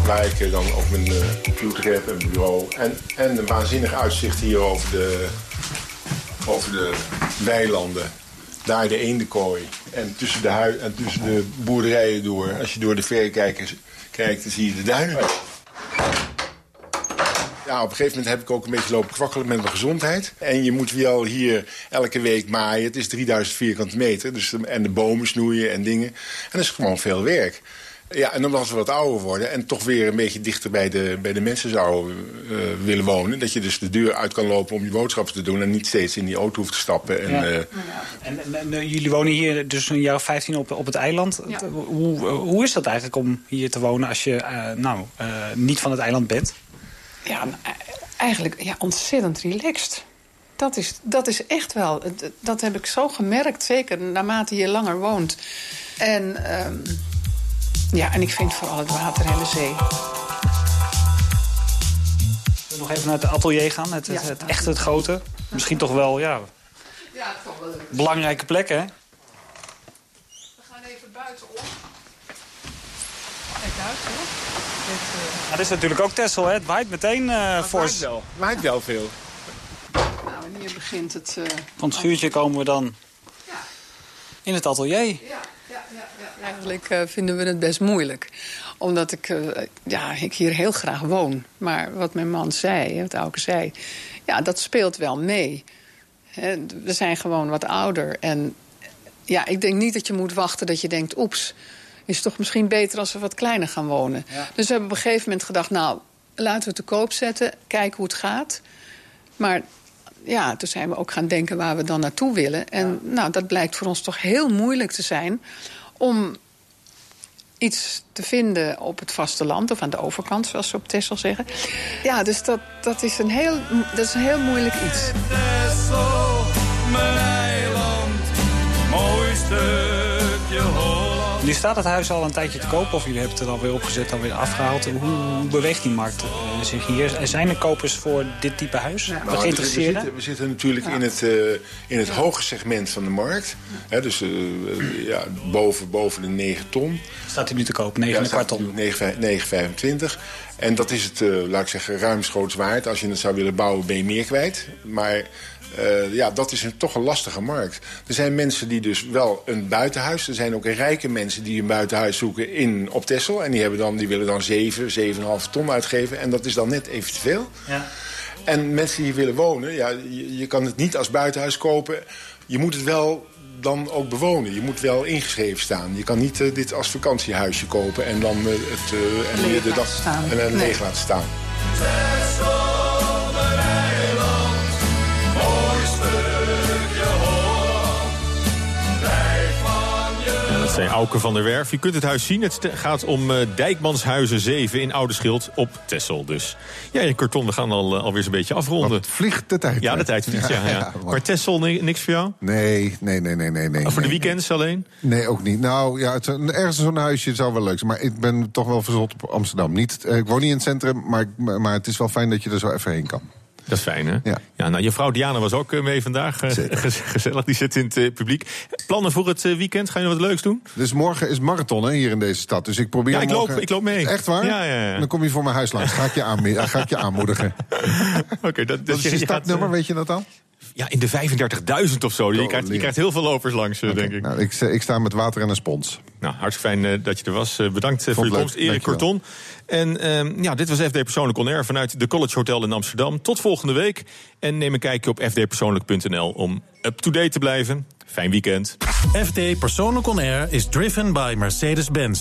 Waar ik eh, dan op mijn eh, computer heb, een bureau. En, en een waanzinnig uitzicht hier over de, over de weilanden. Daar de eendenkooi. En tussen de, hui- en tussen de boerderijen door. Als je door de verrekijkers kijkt, dan zie je de duinen. Ja, op een gegeven moment heb ik ook een beetje lopen kwakkelen met mijn gezondheid. En je moet wel hier elke week maaien. Het is 3000 vierkante meter. Dus, en de bomen snoeien en dingen. En dat is gewoon veel werk. Ja, en omdat we wat ouder worden en toch weer een beetje dichter bij de, bij de mensen zouden eh, willen wonen. Dat je dus de deur uit kan lopen om je boodschappen te doen en niet steeds in die auto hoeft te stappen. En, Ja. eh, En, en- en, eh, jullie wonen hier dus een jaar of 15 op, op het eiland. Ja. Hoe, hoe is dat eigenlijk om hier te wonen als je eh, nou, eh, niet van het eiland bent? Ja, maar e- eigenlijk ja, ontzettend relaxed. Dat is, dat is echt wel, dat heb ik zo gemerkt, zeker naarmate je langer woont. En, ehm, ja, en ik vind vooral het water en de zee. We nog even naar het atelier gaan? Het, het, Ja. het echte, het grote. Misschien toch wel, ja, Ja, toch wel leuk. belangrijke plek, hè? We gaan even buiten om. Kijk uit, hoor. Dit, eh, dit is natuurlijk ook Texel, hè? Het waait meteen eh fors. wel. Waait wel veel. nou, en hier begint het... eh, Van het schuurtje komen we dan in het atelier. Ja, ja, ja, ja. Eigenlijk eh, vinden we het best moeilijk. Omdat ik, eh, ja, ik hier heel graag woon. Maar wat mijn man zei, wat Auke zei... ja, dat speelt wel mee. We zijn gewoon wat ouder. En ja, ik denk niet dat je moet wachten dat je denkt... oeps, is het toch misschien beter als we wat kleiner gaan wonen. Dus we hebben op een gegeven moment gedacht... nou, laten we het te koop zetten, kijken hoe het gaat. Maar ja, toen zijn we ook gaan denken waar we dan naartoe willen. En nou, dat blijkt voor ons toch heel moeilijk te zijn om iets te vinden op het vasteland of aan de overkant, zoals ze op Texel zeggen. Ja, dus dat, dat, is, een heel, dat is heel moeilijk iets. mijn eiland, mooi stukje Holland. Nu staat het huis al een tijdje te koop, of jullie hebben het er alweer opgezet, alweer afgehaald. Hoe, hoe beweegt die markt eh, zich hier? Zijn er kopers voor dit type huis? Nou, we, zitten, we zitten natuurlijk in het, eh, in het hoge segment van de markt. Dus eh, ja, boven, boven de 9 ton. Staat hij nu te koop, 9 en een kwart ton? 9,25. En dat is het, laat ik zeggen, ruimschoots waard. Als je het zou willen bouwen, ben je meer kwijt. Maar eh, ja, dat is een, toch een lastige markt. Er zijn mensen die dus wel een buitenhuis... er zijn ook rijke mensen die een buitenhuis zoeken in, op Texel... en die, hebben dan, die willen dan 7, 7,5 ton uitgeven. En dat is dan net even te veel. Ja. En mensen die hier willen wonen, ja, je, je kan het niet als buitenhuis kopen. Je moet het wel dan ook bewonen. Je moet wel ingeschreven staan. Je kan niet eh, dit als vakantiehuisje kopen en dan eh, het eh, en Leeg de dag staan. en, en Nee. leeg laten staan. Je Auke van der Werf. Je kunt het huis zien. Het gaat om eh, Dijkmanshuizen 7 in Oude Schild op Texel. Dus ja, in Karton, we gaan al, eh, alweer een beetje afronden. Het vliegt de tijd. Ja, de tijd vliegt, ja. ja, Maar ni- niks voor jou? Nee, nee, nee, nee, nee. nee Of voor de nee. weekends alleen? Nee, ook niet. Nou ja, het, ergens zo'n huisje zou wel leuk zijn. Maar ik ben toch wel verzot op Amsterdam. Niet, eh, ik woon niet in het centrum, maar, maar het is wel fijn dat je er zo even heen kan. Dat is fijn, hè? Ja. nou, je vrouw Diana was ook eh, mee vandaag. Eh, gez- gezellig, die zit in het eh, publiek. Plannen voor het weekend? Ga je nog wat leuks doen? Dus morgen is marathon hè, hier in deze stad. Dus ik probeer Ja, ik loop- ik loop mee. Echt waar? Ja, ja, ja. Dan kom je voor mijn huis langs. Ga ik je, ga ik je aanmoedigen. Oké, dat, is je- je gaat, startnummer, weet je dat dan? Ja, in de 35.000 of zo. Je Oh, krijgt, je krijgt heel veel lopers langs, eh, denk ik. Nou, ik, sta- ik sta met water en een spons. Nou, hartstikke fijn eh, dat je er was. Eh, bedankt eh, voor je het komst. Erik. Korton. En ehm, ja, dit was FD Persoonlijk On Air vanuit de College Hotel in Amsterdam. Tot volgende week. En neem een kijkje op fdpersoonlijk.nl om up-to-date te blijven. Fijn weekend. FD Persoonlijk On Air is driven by Mercedes-Benz.